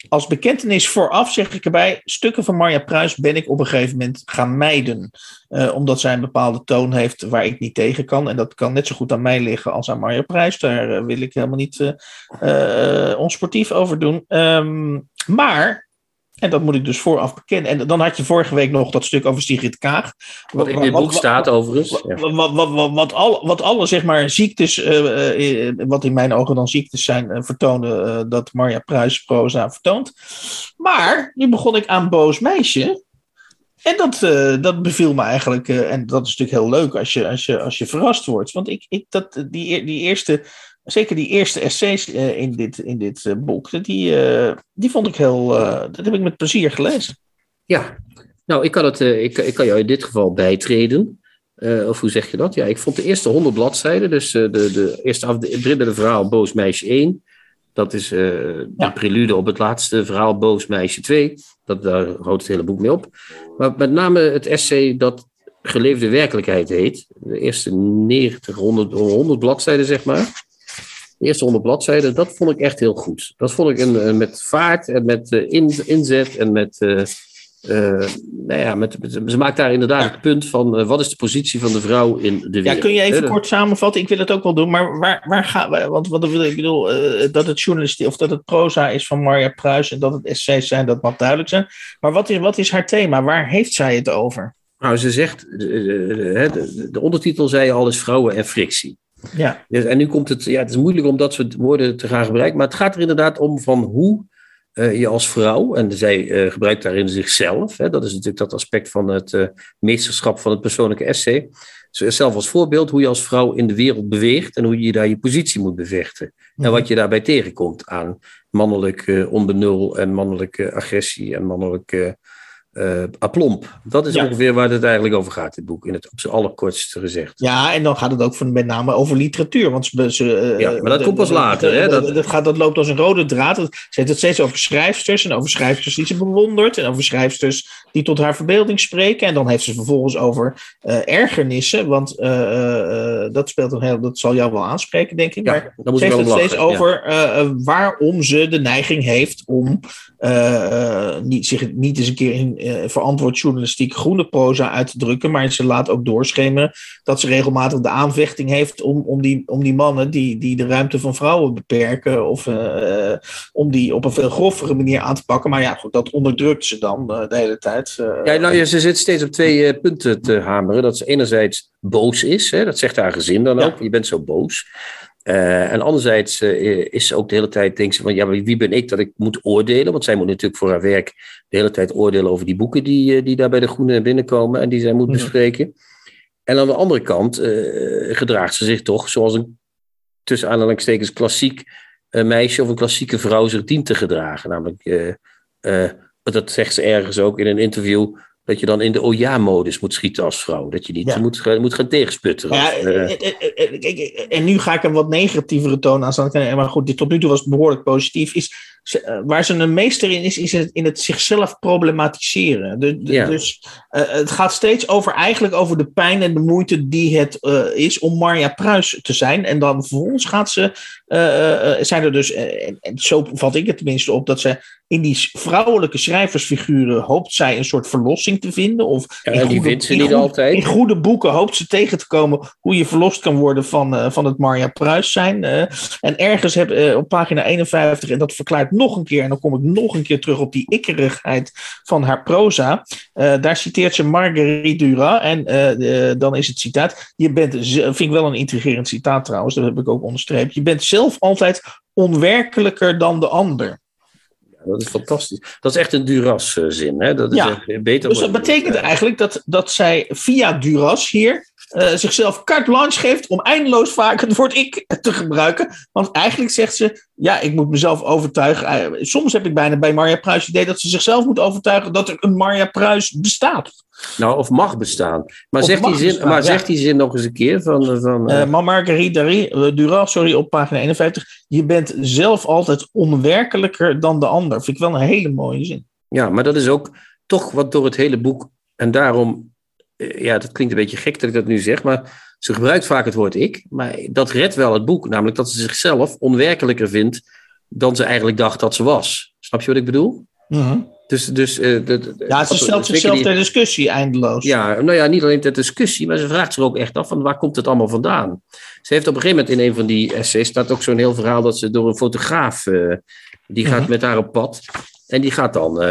als bekentenis vooraf zeg ik erbij, stukken van Marja Pruis ben ik op een gegeven moment gaan mijden. Uh, omdat zij een bepaalde toon heeft waar ik niet tegen kan. En dat kan net zo goed aan mij liggen als aan Marja Pruis. Daar uh, wil ik helemaal niet uh, onsportief over doen. Um, maar en dat moet ik dus vooraf bekennen. En dan had je vorige week nog dat stuk over Sigrid Kaag. Wat in dit boek staat overigens. Wat, wat, wat, al, wat alle zeg maar ziektes, uh, uh, wat in mijn ogen dan ziektes zijn, uh, vertonen dat Marja Pruis proza vertoont. Maar nu begon ik aan Boos Meisje. En dat, dat beviel me eigenlijk, en dat is natuurlijk heel leuk als je, als je, als je verrast wordt. Want ik, ik, dat, die, die eerste zeker die eerste essays uh, in dit, in dit uh, boek, die, uh, die vond ik heel, dat heb ik met plezier gelezen. Ja, nou, ik kan, het, ik, ik kan jou in dit geval bijtreden. of hoe zeg je dat? Ja, ik vond de eerste honderd bladzijden, dus de, de eerste af, dribbele verhaal Boos Meisje 1. Dat is de ja. prelude op het laatste verhaal Boos Meisje 2. Dat, daar houdt het hele boek mee op. Maar met name het essay dat Geleefde Werkelijkheid heet. De eerste 90, 100, 100 bladzijden, zeg maar de eerste honderd bladzijden, dat vond ik echt heel goed. Dat vond ik een, een met vaart en met uh, in, inzet en met, uh, uh, nou ja, met, met, ze maakt daar inderdaad het punt van wat is de positie van de vrouw in de wereld. Ja, kun je even kort samenvatten? Ik wil het ook wel doen, maar waar, waar gaan we? Want wat ik bedoel, dat het journalistiek of dat het proza is van Marja Pruis en dat het essays zijn, dat mag duidelijk zijn. Maar wat is, wat is haar thema? Waar heeft zij het over? Nou, ze zegt, de, de ondertitel zei al is vrouwen en frictie. Ja. Dus, en nu komt het, ja, het is moeilijk om dat soort woorden te gaan gebruiken, maar het gaat er inderdaad om van hoe uh, je als vrouw, en zij uh, gebruikt daarin zichzelf, hè, dat is natuurlijk dat aspect van het uh, meesterschap van het persoonlijke essay, zelf als voorbeeld hoe je als vrouw in de wereld beweegt en hoe je daar je positie moet bevechten. En wat je daarbij tegenkomt aan mannelijk onbenul en mannelijke agressie en mannelijke uh, aplomp. Dat is ongeveer waar het eigenlijk over gaat, dit boek, in het op zijn allerkortste gezegd. Ja, en dan gaat het ook van, met name over literatuur. Want ze, uh, ja, maar dat komt pas later. hè? Dat... Dat, gaat, dat loopt als een rode draad. Ze heeft het steeds over schrijfsters en over schrijfsters die ze bewondert. En over schrijfsters die tot haar verbeelding spreken. En dan heeft ze vervolgens over uh, ergernissen. Want dat speelt een heel, dat zal jou wel aanspreken, denk ik. Ja, maar dan moet ze heeft het lachen, steeds over waarom ze de neiging heeft om niet, zich niet eens een keer in uh, verantwoord journalistiek groene proza uit te drukken. Maar ze laat ook doorschemeren dat ze regelmatig de aanvechting heeft om, om, die, om die mannen die, die de ruimte van vrouwen beperken. Of uh, om die op een veel grovere manier aan te pakken. Maar ja, goed, dat onderdrukt ze dan de hele tijd. ja, nou ja, ze zit steeds op twee punten te hameren. Dat ze enerzijds boos is, hè, dat zegt haar gezin dan ook. Je bent zo boos. Uh, en anderzijds uh, is ze ook de hele tijd, denkt ze van, ja, wie ben ik dat ik moet oordelen? Want zij moet natuurlijk voor haar werk de hele tijd oordelen over die boeken die, uh, die daar bij de Groene binnenkomen en die zij moet bespreken. En aan de andere kant gedraagt ze zich toch zoals een, tussen aanhalingstekens, klassiek meisje of een klassieke vrouw zich dient te gedragen. Namelijk, dat zegt ze ergens ook in een interview, dat je dan in de oh ja-modus moet schieten als vrouw. Dat je niet ja. moet, moet gaan tegensputteren. Ja, en, en, nu ga ik een wat negatievere toon aan staan. Maar goed, tot nu toe was behoorlijk positief. Is, waar ze een meester in is, is het, in het zichzelf problematiseren. De, de, ja. Dus uh, het gaat steeds over eigenlijk over de pijn en de moeite die het uh, is om Marja Pruis te zijn. En dan vervolgens gaat ze, uh, zijn er dus, en zo vat ik het tenminste op, dat ze in die vrouwelijke schrijversfiguren hoopt zij een soort verlossing te vinden. Of ja, in, goede, goede, in, goede, altijd. in goede boeken hoopt ze tegen te komen hoe je verlost kan worden van, van het Marja Pruis zijn. en ergens heb, op pagina 51, en dat verklaart nog een keer, en dan kom ik nog een keer terug op die ikkerigheid van haar proza. Uh, daar citeert ze Marguerite Duras. En uh, uh, dan is het citaat: Je bent, vind ik wel een intrigerend citaat trouwens, dat heb ik ook onderstreept. Je bent zelf altijd onwerkelijker dan de ander. Dat is fantastisch. Dat is echt een Duras-zin. Hè? Dat is ja. beter dus dat betekent eigenlijk dat, dat zij via Duras hier uh, zichzelf carte blanche geeft om eindeloos vaak het woord ik te gebruiken. Want eigenlijk zegt ze, ja, ik moet mezelf overtuigen. Uh, soms heb ik bijna bij Marja Pruis het idee dat ze zichzelf moet overtuigen dat er een Marja Pruis bestaat. Nou, of mag bestaan. Maar, Of zegt, die zin, bestaan, maar ja. zegt die zin nog eens een keer van... van Uh, maar Marguerite Duras, sorry, op pagina 51. Je bent zelf altijd onwerkelijker dan de ander. Vind ik wel een hele mooie zin. Ja, maar dat is ook toch wat door het hele boek... En daarom, eh, ja, dat klinkt een beetje gek dat ik dat nu zeg, maar ze gebruikt vaak het woord ik. Maar dat redt wel het boek, namelijk dat ze zichzelf onwerkelijker vindt dan ze eigenlijk dacht dat ze was. Snap je wat ik bedoel? Mhm. Dus, dus, uh, de, de, ja, ze stelt zichzelf ter discussie eindeloos. Ja, nou ja, niet alleen ter discussie, maar ze vraagt zich ook echt af van waar komt het allemaal vandaan. Ze heeft op een gegeven moment in een van die essays staat ook zo'n heel verhaal dat ze door een fotograaf, uh, die gaat mm -hmm. met haar op pad. En die gaat dan,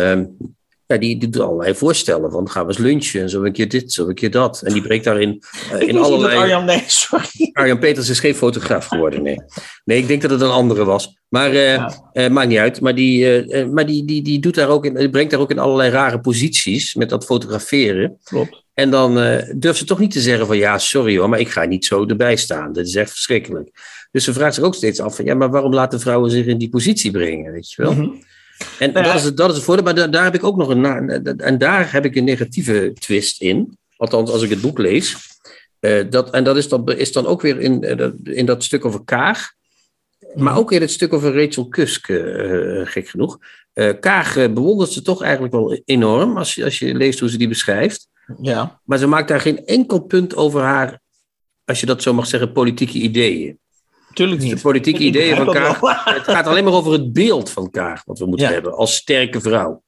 ja, die, die doet allerlei voorstellen van gaan we eens lunchen en zo een keer dit, zo een keer dat. En die breekt daarin uh, in allerlei... Arjan, nee, sorry. Arjan Peters is geen fotograaf geworden, nee. Nee, ik denk dat het een andere was. Maar uh, ja. uh, maakt niet uit. Maar, die, maar die, die, die, doet daar ook in, die brengt daar ook in allerlei rare posities met dat fotograferen. Klopt. En dan durft ze toch niet te zeggen van ja, sorry hoor, maar ik ga niet zo erbij staan. Dat is echt verschrikkelijk. Dus ze vraagt zich ook steeds af van ja, maar waarom laten vrouwen zich in die positie brengen, weet je wel? Mhm. Mm -hmm. En nou ja. dat, is het, dat is het voordeel, maar daar, daar heb ik ook nog een, en daar heb ik een negatieve twist in. Althans, als ik het boek lees. Uh, dat, en dat is dan, is dan ook weer in, uh, in dat stuk over Kaag. Maar ook in het stuk over Rachel Kusk, uh, gek genoeg. Kaag bewondert ze toch eigenlijk wel enorm, als je, als je leest hoe ze die beschrijft. Ja. Maar ze maakt daar geen enkel punt over haar, als je dat zo mag zeggen, politieke ideeën. Tuurlijk niet. de politieke Ik ideeën van wel. Het gaat alleen maar over het beeld van Kaag, wat we moeten Ja. hebben, als sterke vrouw.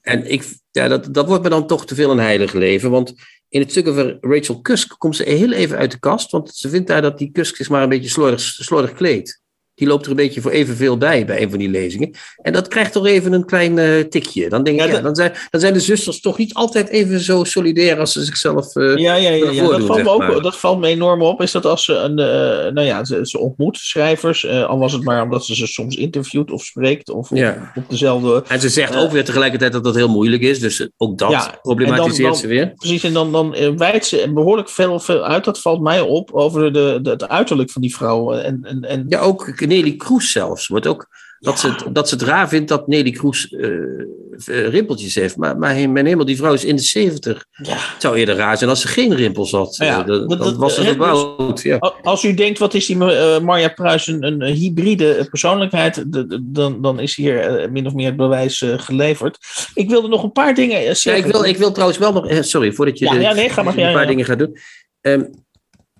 En ik, ja, dat, dat wordt me dan toch te veel een heilig leven. Want in het stuk over Rachel Kusk komt ze heel even uit de kast. Want ze vindt daar dat die Kusk is maar een beetje slordig, slordig kleed. Die loopt er een beetje voor evenveel bij, bij een van die lezingen. En dat krijgt toch even een klein eh, tikje. Dan denk ik, Ja, dan, zijn, dan zijn de zusters toch niet altijd even zo solidair als ze zichzelf... eh, Ja, ja, ja, Dat, valt me ook, dat valt me enorm op. Is dat als ze een. eh, nou ja, ze, ze ontmoet schrijvers. al was het maar omdat ze ze soms interviewt of spreekt. Of Ja. op dezelfde. En ze zegt ook weer tegelijkertijd dat dat heel moeilijk is. Dus ook dat problematiseert dan- ze weer. Precies, en dan, dan wijdt ze behoorlijk veel, veel uit. Dat valt mij op over de, de, het uiterlijk van die vrouw. En, en, en, Ja, ook Nelly Kroes zelfs. Wordt ook, dat, ze, het- dat ze het raar vindt dat Nelly Kroes eh, eh, rimpeltjes heeft. Maar, maar mijn hemel, die vrouw is in de 70. ja. Het zou eerder raar zijn als ze geen rimpels had. Ja, Eh, dat, dat- dat dat- was hè, verbouwd. Ja. Al- Als u denkt, wat is die eh, Marja Pruis een, een hybride persoonlijkheid, dan, dan is hier min of meer het bewijs geleverd. Ik wilde nog een paar dingen eh, Ja, zeggen. ik, wil, ik wil trouwens wel nog... Sorry, voordat je Ja, de- ja, nee, ga maar. een paar dingen gaat doen. Ehm,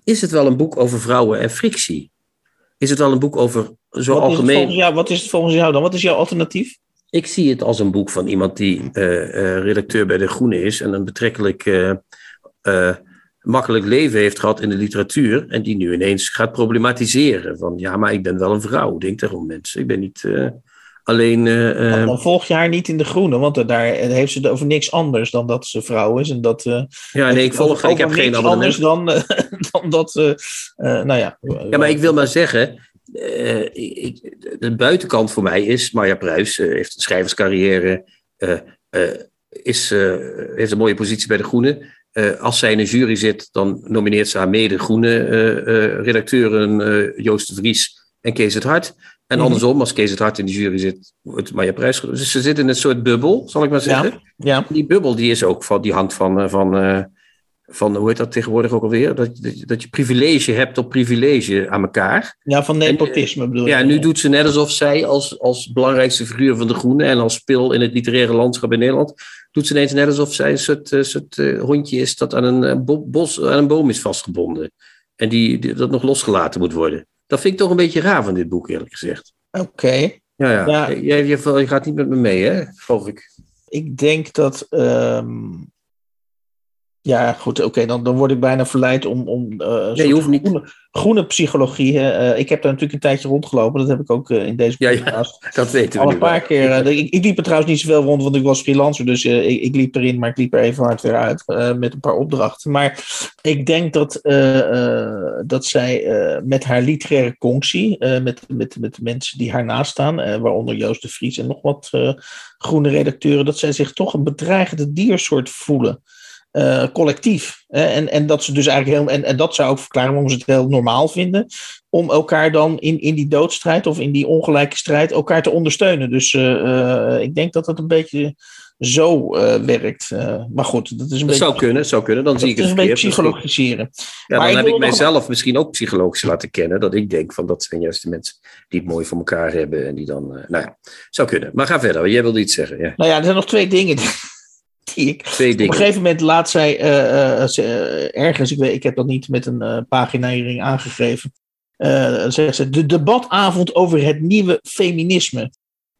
is het wel een boek over vrouwen en frictie? Is het wel een boek over zo wat, is algemeen... jou, wat is het volgens jou dan? Wat is jouw alternatief? Ik zie het als een boek van iemand die eh, eh, redacteur bij De Groene is en een betrekkelijk eh, makkelijk leven heeft gehad in de literatuur en die nu ineens gaat problematiseren. Van ja, maar ik ben wel een vrouw, denk daarom mensen. Ik ben niet alleen... eh, dan volg je haar niet in de groene, want daar heeft ze het over niks anders dan dat ze vrouw is. En dat, eh, ja, nee, ik volg, ik heb geen abonnement. anders dan, eh, dan dat, nou ja. Ja, maar ik wil maar zeggen, ik, de buitenkant voor mij is, Marja Pruis heeft een schrijverscarrière, is, heeft een mooie positie bij De Groene. Als zij in een jury zit, dan nomineert ze haar mede Groene eh, redacteuren Joost de Vries en Kees het Hart. En Mhm. andersom, als Kees het Hart in de jury zit, wordt Marja Pruis. ge- Dus ze zit in een soort bubbel, zal ik maar zeggen. Ja, Die bubbel die is ook van, die hangt van, eh, van, eh, van, hoe heet dat tegenwoordig ook alweer? Dat, dat, je- privilege hebt op privilege aan elkaar. ja, van nepotisme bedoel je. Ja, nu doet ze net alsof zij als, als belangrijkste figuur van de Groenen en als spil in het literaire landschap in Nederland, doet ze ineens net alsof zij een soort, eh, soort eh, hondje is dat aan een, eh, bo- bos, aan een boom is vastgebonden. En die, die- dat nog losgelaten moet worden. Dat vind ik toch een beetje raar van dit boek, eerlijk gezegd. Oké. Ja, ja. Ja. Jij, jij- je gaat niet met me mee, hè? Geloof ik. Ik denk dat. ehm, ja, goed, oké, dan, dan word ik bijna verleid om. om eh, een je hoeft niet. Groene, groene psychologie. Eh, ik heb daar natuurlijk een tijdje rondgelopen. Dat heb ik ook eh, in deze Ja, ja. podcast Dat weten we al een paar wel. keer. ik, ik liep er trouwens niet zoveel rond, want ik was freelancer. Dus ik, ik liep erin, maar ik liep er even hard weer uit. met een paar opdrachten. Maar ik denk dat, dat zij met haar literaire conctie. met, met, met de mensen die haar naast staan. waaronder Joost de Vries en nog wat groene redacteuren. dat zij zich toch een bedreigende diersoort voelen. Eh, collectief. hè. en, en dat ze dus eigenlijk heel. En, en dat zou ook verklaren waarom ze het heel normaal vinden. Om elkaar dan in, in die doodstrijd of in die ongelijke strijd elkaar te ondersteunen. Dus eh, eh, ik denk dat het een beetje zo werkt. Maar goed, dat is een Dat beetje. zou kunnen, zou kunnen. Dan dat zie ik is het een beetje psychologiseren. Ja, Maar dan ik heb ik mijzelf misschien ook psychologisch laten kennen. Dat ik denk van dat zijn juist de mensen die het mooi voor elkaar hebben. En die dan, nou ja, zou kunnen. Maar ga verder, jij wilde iets zeggen. Ja. Nou ja, er zijn nog twee dingen die ik. Twee Op een gegeven moment laat zij eh, eh, eh, ergens, ik, weet, ik heb dat niet met een paginering aangegeven. zegt ze, de debatavond over het nieuwe feminisme.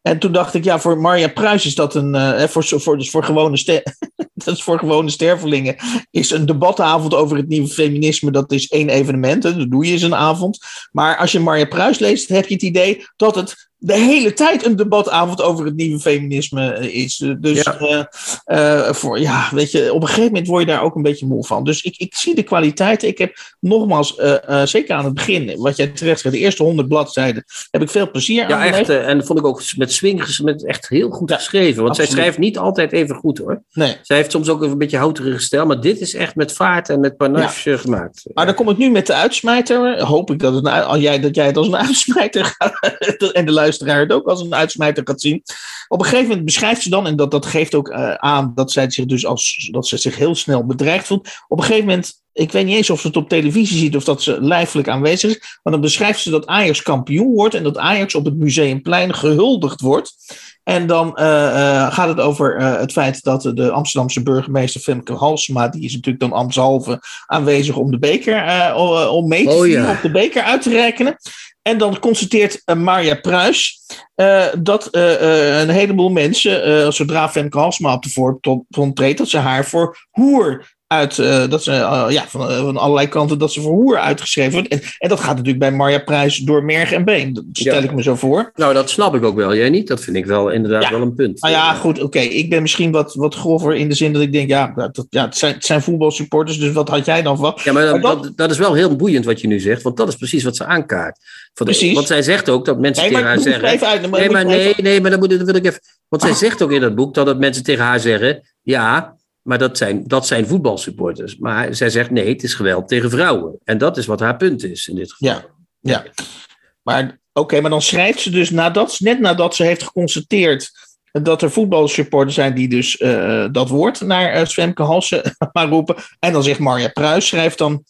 En toen dacht ik, ja, voor Marja Pruis is dat een. Uh, voor, voor, dus voor, gewone ster, dat is voor gewone stervelingen. Is een debatavond over het nieuwe feminisme. Dat is één evenement. Hè, dat doe je eens een avond. Maar als je Marja Pruis leest, heb je het idee dat het de hele tijd een debatavond over het nieuwe feminisme eh, is. Eh, dus ja. Uh, voor, ja, weet je, op een gegeven moment word je daar ook een beetje moe van. Dus ik, ik zie de kwaliteiten. Ik heb nogmaals, uh, zeker aan het begin, wat jij terecht zegt, de eerste honderd bladzijden, heb ik veel plezier ja, aan. Ja, echt. en dat vond ik ook met swing met echt heel goed ja, geschreven. Want absoluut. zij schrijft niet altijd even goed hoor. Nee. Zij heeft soms ook even een beetje houterige stijl, maar dit is echt met vaart en met panache gemaakt. Maar dan kom ik nu met de uitsmijter. Hoop ik dat, het, jij, dat jij het als een uitsmijter gaat en de luisteraar luisteraar het ook als een uitsmijter gaat zien. Op een gegeven moment beschrijft ze dan, en dat, dat geeft ook uh, aan dat zij zich dus als dat ze zich heel snel bedreigd voelt. Op een gegeven moment, ik weet niet eens of ze het op televisie ziet of dat ze lijfelijk aanwezig is, maar dan beschrijft ze dat Ajax kampioen wordt en dat Ajax op het Museumplein gehuldigd wordt. En dan uh, uh, gaat het over uh, het feit dat de Amsterdamse burgemeester Femke Halsema, die is natuurlijk dan ambtshalve aanwezig om de beker, om mee te oh, vieren, ja. op de beker uit te rekenen. En dan constateert Marja Pruis dat een heleboel mensen, zodra Femke Halsema op de voorgrond treedt, dat ze haar voor hoer uit, uh, dat ze, uh, ja, van, uh, van, allerlei kanten dat ze voor hoer uitgeschreven wordt. En, en dat gaat natuurlijk bij Marja Prijs door merg en been. Dat stel ja. ik me zo voor. Nou, dat snap ik ook wel. Jij niet? Dat vind ik wel inderdaad ja. wel een punt. Nou ja, goed. Oké, ik ben misschien wat, wat grover in de zin dat ik denk, ja, dat, ja het, zijn, het zijn voetbalsupporters, dus wat had jij dan van? Ja, maar, dat, maar dat, dat, is wel heel boeiend wat je nu zegt, want dat is precies wat ze aankaart. Van de, precies. Want zij zegt ook dat mensen nee, tegen haar zeggen... Even uit, nee, maar nee, nee, maar dan, moet, wil ik even... Want zij zegt ook in dat boek dat, dat mensen tegen haar zeggen, ja... Maar dat zijn, dat zijn voetbalsupporters. Maar zij zegt nee, het is geweld tegen vrouwen. En dat is wat haar punt is in dit geval. Ja, ja. maar oké, okay, maar dan schrijft ze dus nadat, net nadat ze heeft geconstateerd dat er voetbalsupporters zijn die dus uh, dat woord naar uh, Zwemke Halsen maar roepen. En dan zegt Marja Pruis, schrijft dan,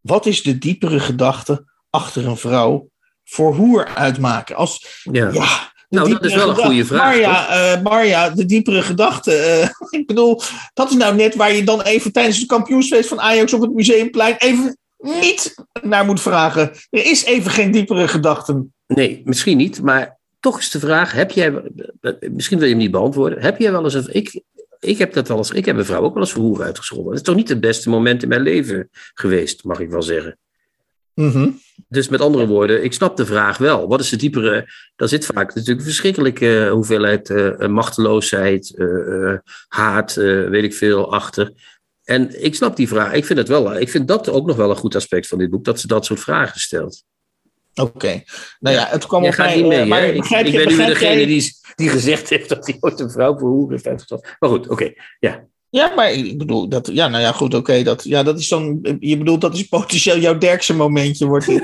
wat is de diepere gedachte achter een vrouw voor hoer uitmaken? Als, ja. ja nou, dat is wel een goede vraag. Marja, uh, Marja de diepere gedachte. Uh, ik bedoel, dat is nou net waar je dan even tijdens het kampioensfeest van Ajax op het Museumplein even niet naar moet vragen. Er is even geen diepere gedachte. Nee, misschien niet. Maar toch is de vraag: heb jij, misschien wil je hem niet beantwoorden. Heb jij wel eens een. Ik, ik heb dat wel eens. Ik heb een vrouw ook wel eens voor hoer uitgescholden. Dat is toch niet het beste moment in mijn leven geweest, mag ik wel zeggen. Mm -hmm. Dus met andere woorden, ik snap de vraag wel. Wat is de diepere. Daar zit vaak natuurlijk een verschrikkelijke hoeveelheid uh, machteloosheid, uh, haat, weet ik veel, achter. En ik snap die vraag. Ik vind, het wel, ik vind dat ook nog wel een goed aspect van dit boek, dat ze dat soort vragen stelt. Oké. Okay. Nou ja, het kwam op mij... Niet mee, maar ik, ik ben nu degene die, die gezegd heeft dat hij ooit een vrouw voor hoe heeft. Maar goed, oké. Okay. Ja. Ja, maar ik bedoel, dat, ja, nou ja, goed, oké. dat, ja, dat is dan, je bedoelt, dat is potentieel jouw derkse momentje, wordt dit.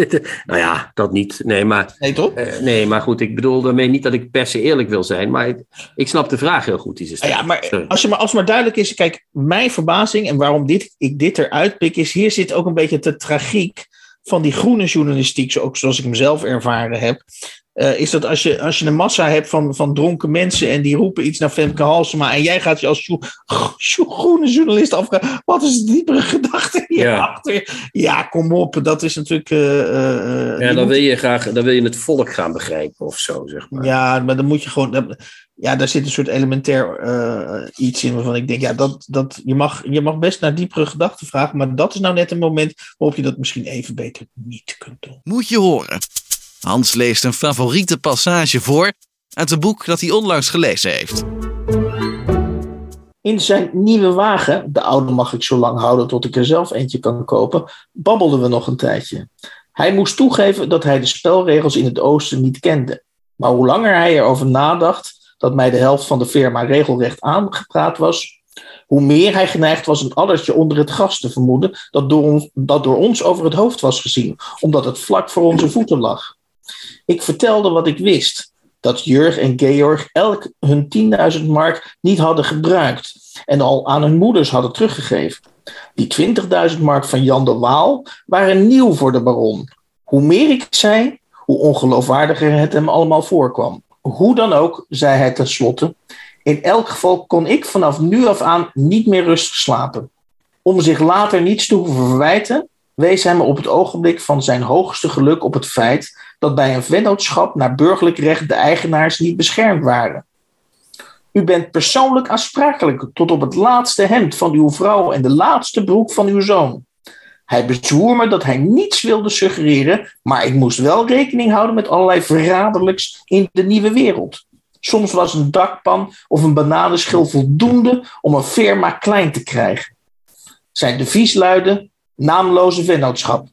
nou ja, dat niet. Nee, maar. Nee, toch? Uh, nee, maar goed, ik bedoel daarmee niet dat ik per se eerlijk wil zijn, maar ik, ik snap de vraag heel goed die ze stelt. Ja, maar als, je maar als maar duidelijk is, kijk, mijn verbazing en waarom dit, ik dit eruit pik, is hier zit ook een beetje de tragiek van die groene journalistiek, zoals ik hem zelf ervaren heb. Uh, is dat als je, als je een massa hebt van, van dronken mensen en die roepen iets naar Femke Halsema en jij gaat je als jo, jo, groene journalist afvragen, wat is de diepere gedachte hierachter? Ja. ja, kom op, dat is natuurlijk... Uh, uh, ja, dan wil je graag dan wil je het volk gaan begrijpen of zo, zeg maar. Ja, maar dan moet je gewoon... Ja, daar zit een soort elementair iets in waarvan ik denk, ja, dat, dat, je, mag, je mag best naar diepere gedachten vragen, maar dat is nou net een moment waarop je dat misschien even beter niet kunt doen. Moet je horen. Hans leest een favoriete passage voor uit een boek dat hij onlangs gelezen heeft. In zijn nieuwe wagen, de oude mag ik zo lang houden tot ik er zelf eentje kan kopen, babbelden we nog een tijdje. Hij moest toegeven dat hij de spelregels in het oosten niet kende. Maar hoe langer hij erover nadacht dat mij de helft van de firma regelrecht aangepraat was, hoe meer hij geneigd was een addertje onder het gras te vermoeden dat door, ons, dat door ons over het hoofd was gezien, omdat het vlak voor onze voeten lag. Ik vertelde wat ik wist. Dat Jurg en Georg elk hun 10.000 mark niet hadden gebruikt en al aan hun moeders hadden teruggegeven. Die 20.000 mark van Jan de Waal waren nieuw voor de baron. Hoe meer ik zei, hoe ongeloofwaardiger het hem allemaal voorkwam. Hoe dan ook, zei hij tenslotte, in elk geval kon ik vanaf nu af aan niet meer rustig slapen. Om zich later niets te hoeven verwijten, wees hij me op het ogenblik van zijn hoogste geluk op het feit dat bij een vennootschap naar burgerlijk recht de eigenaars niet beschermd waren. U bent persoonlijk aansprakelijk tot op het laatste hemd van uw vrouw en de laatste broek van uw zoon. Hij bezwoer me dat hij niets wilde suggereren, maar ik moest wel rekening houden met allerlei verraderlijks in de nieuwe wereld. Soms was een dakpan of een bananenschil voldoende om een firma klein te krijgen. Zijn devies luidde naamloze vennootschap.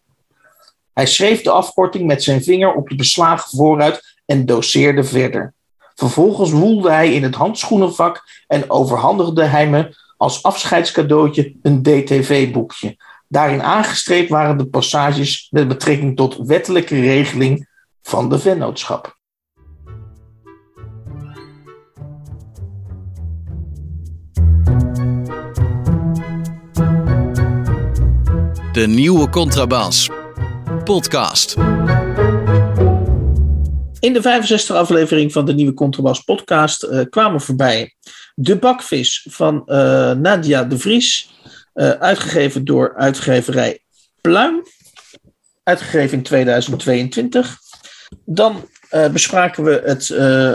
Hij schreef de afkorting met zijn vinger op de beslagen vooruit en doseerde verder. Vervolgens woelde hij in het handschoenenvak en overhandigde hij me als afscheidscadeautje een DTV-boekje. Daarin aangestreept waren de passages met betrekking tot wettelijke regeling van de vennootschap. De nieuwe Contrabas. Podcast. In de 65e aflevering van de nieuwe Contrabas podcast uh, kwamen voorbij De Bakvis van uh, Nadia de Vries. Uh, uitgegeven door uitgeverij Pluim. Uitgegeven in 2022. Dan bespraken we het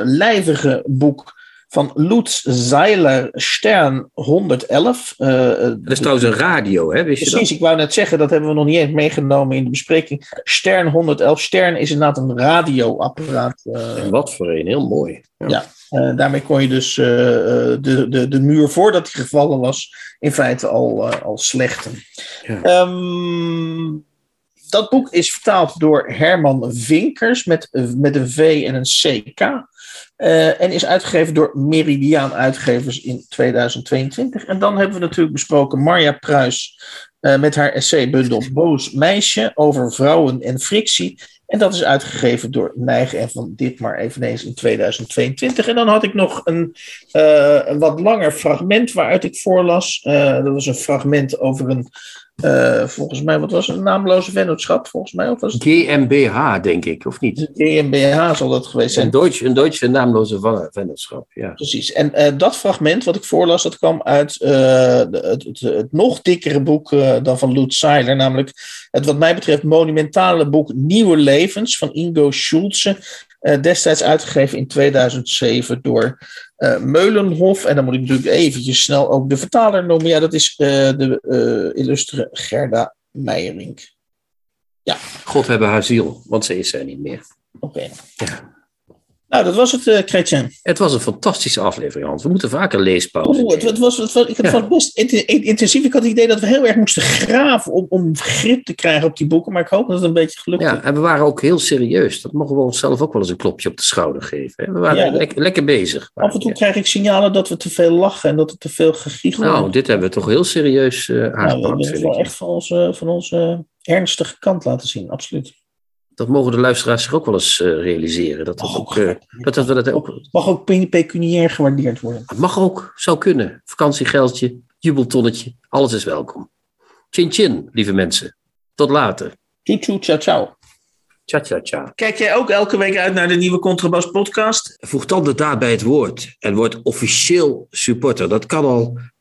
lijvige boek van Lutz Zeiler Stern 111. Uh, dat is trouwens een radio, hè? Wist precies, je ik wou net zeggen, dat hebben we nog niet eens meegenomen in de bespreking. Stern 111. Stern is inderdaad een radioapparaat. Uh, en wat voor een, heel mooi. Ja, ja uh, daarmee kon je dus de, de, de muur voordat hij gevallen was, in feite al, al slechten. Ja. Um, dat boek is vertaald door Herman Vinkers met, met een V en een CK. Uh, en is uitgegeven door Meridiaan Uitgevers in 2022. En dan hebben we natuurlijk besproken Marja Pruis uh, met haar essaybundel Boos Meisje over vrouwen en frictie. En dat is uitgegeven door Nijgen en van Ditmar eveneens in 2022. En dan had ik nog een, uh, een wat langer fragment waaruit ik voorlas. dat was een fragment over een uh, volgens mij, wat was het? Een naamloze vennootschap, volgens mij? Of was het... GmbH, denk ik, of niet? GmbH zal dat geweest zijn. Een Duitse, een Duitse naamloze vennootschap, ja. Precies. En uh, dat fragment wat ik voorlas, dat kwam uit uh, de, het, het, het, nog dikkere boek dan van Lutz Seiler, namelijk het wat mij betreft monumentale boek Nieuwe Levens van Ingo Schulze. destijds uitgegeven in 2007 door uh, Meulenhof. En dan moet ik natuurlijk eventjes snel ook de vertaler noemen. Ja, dat is uh, de uh, illustre Gerda Meijerink. Ja. God hebben haar ziel, want ze is er niet meer. Oké. Okay. Ja. Nou, dat was het, uh. Het was een fantastische aflevering, Hans. We moeten vaker leespauze. Oh, het, het, was, het, was, ik het ja. best intensief. Ik had het idee dat we heel erg moesten graven om, om grip te krijgen op die boeken. Maar ik hoop dat het een beetje gelukt is. Ja, en we waren ook heel serieus. Dat mogen we onszelf ook wel eens een klopje op de schouder geven. Hè? We waren ja, lekker, lekker bezig. Af en toe ja. krijg ik signalen dat we te veel lachen en dat er te veel gegiegel Nou, dit hebben we toch heel serieus uh, aangepakt. Nou, we hebben het wel echt van onze, van onze ernstige kant laten zien, absoluut dat mogen de luisteraars zich ook wel eens uh, realiseren. Dat, dat, ook, uh, dat, dat, dat ook, mag ook pecuniair gewaardeerd worden. Het mag ook, zou kunnen. Vakantiegeldje, jubeltonnetje, alles is welkom. Chin chin, lieve mensen. Tot later. Tjoe tjoe, ciao ciao. Ciao ciao ciao. Kijk jij ook elke week uit naar de nieuwe Contrabas podcast? Voeg dan de daad bij het woord en word officieel supporter. Dat kan al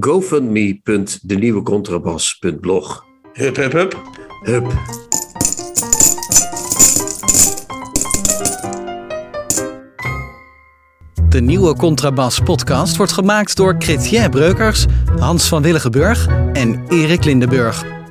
gofundme.denieuwecontrabas.blog. Hup, hup, hup. Hup. De nieuwe Contrabas podcast wordt gemaakt door Chrétien Breukers, Hans van Willigenburg en Erik Lindenburg.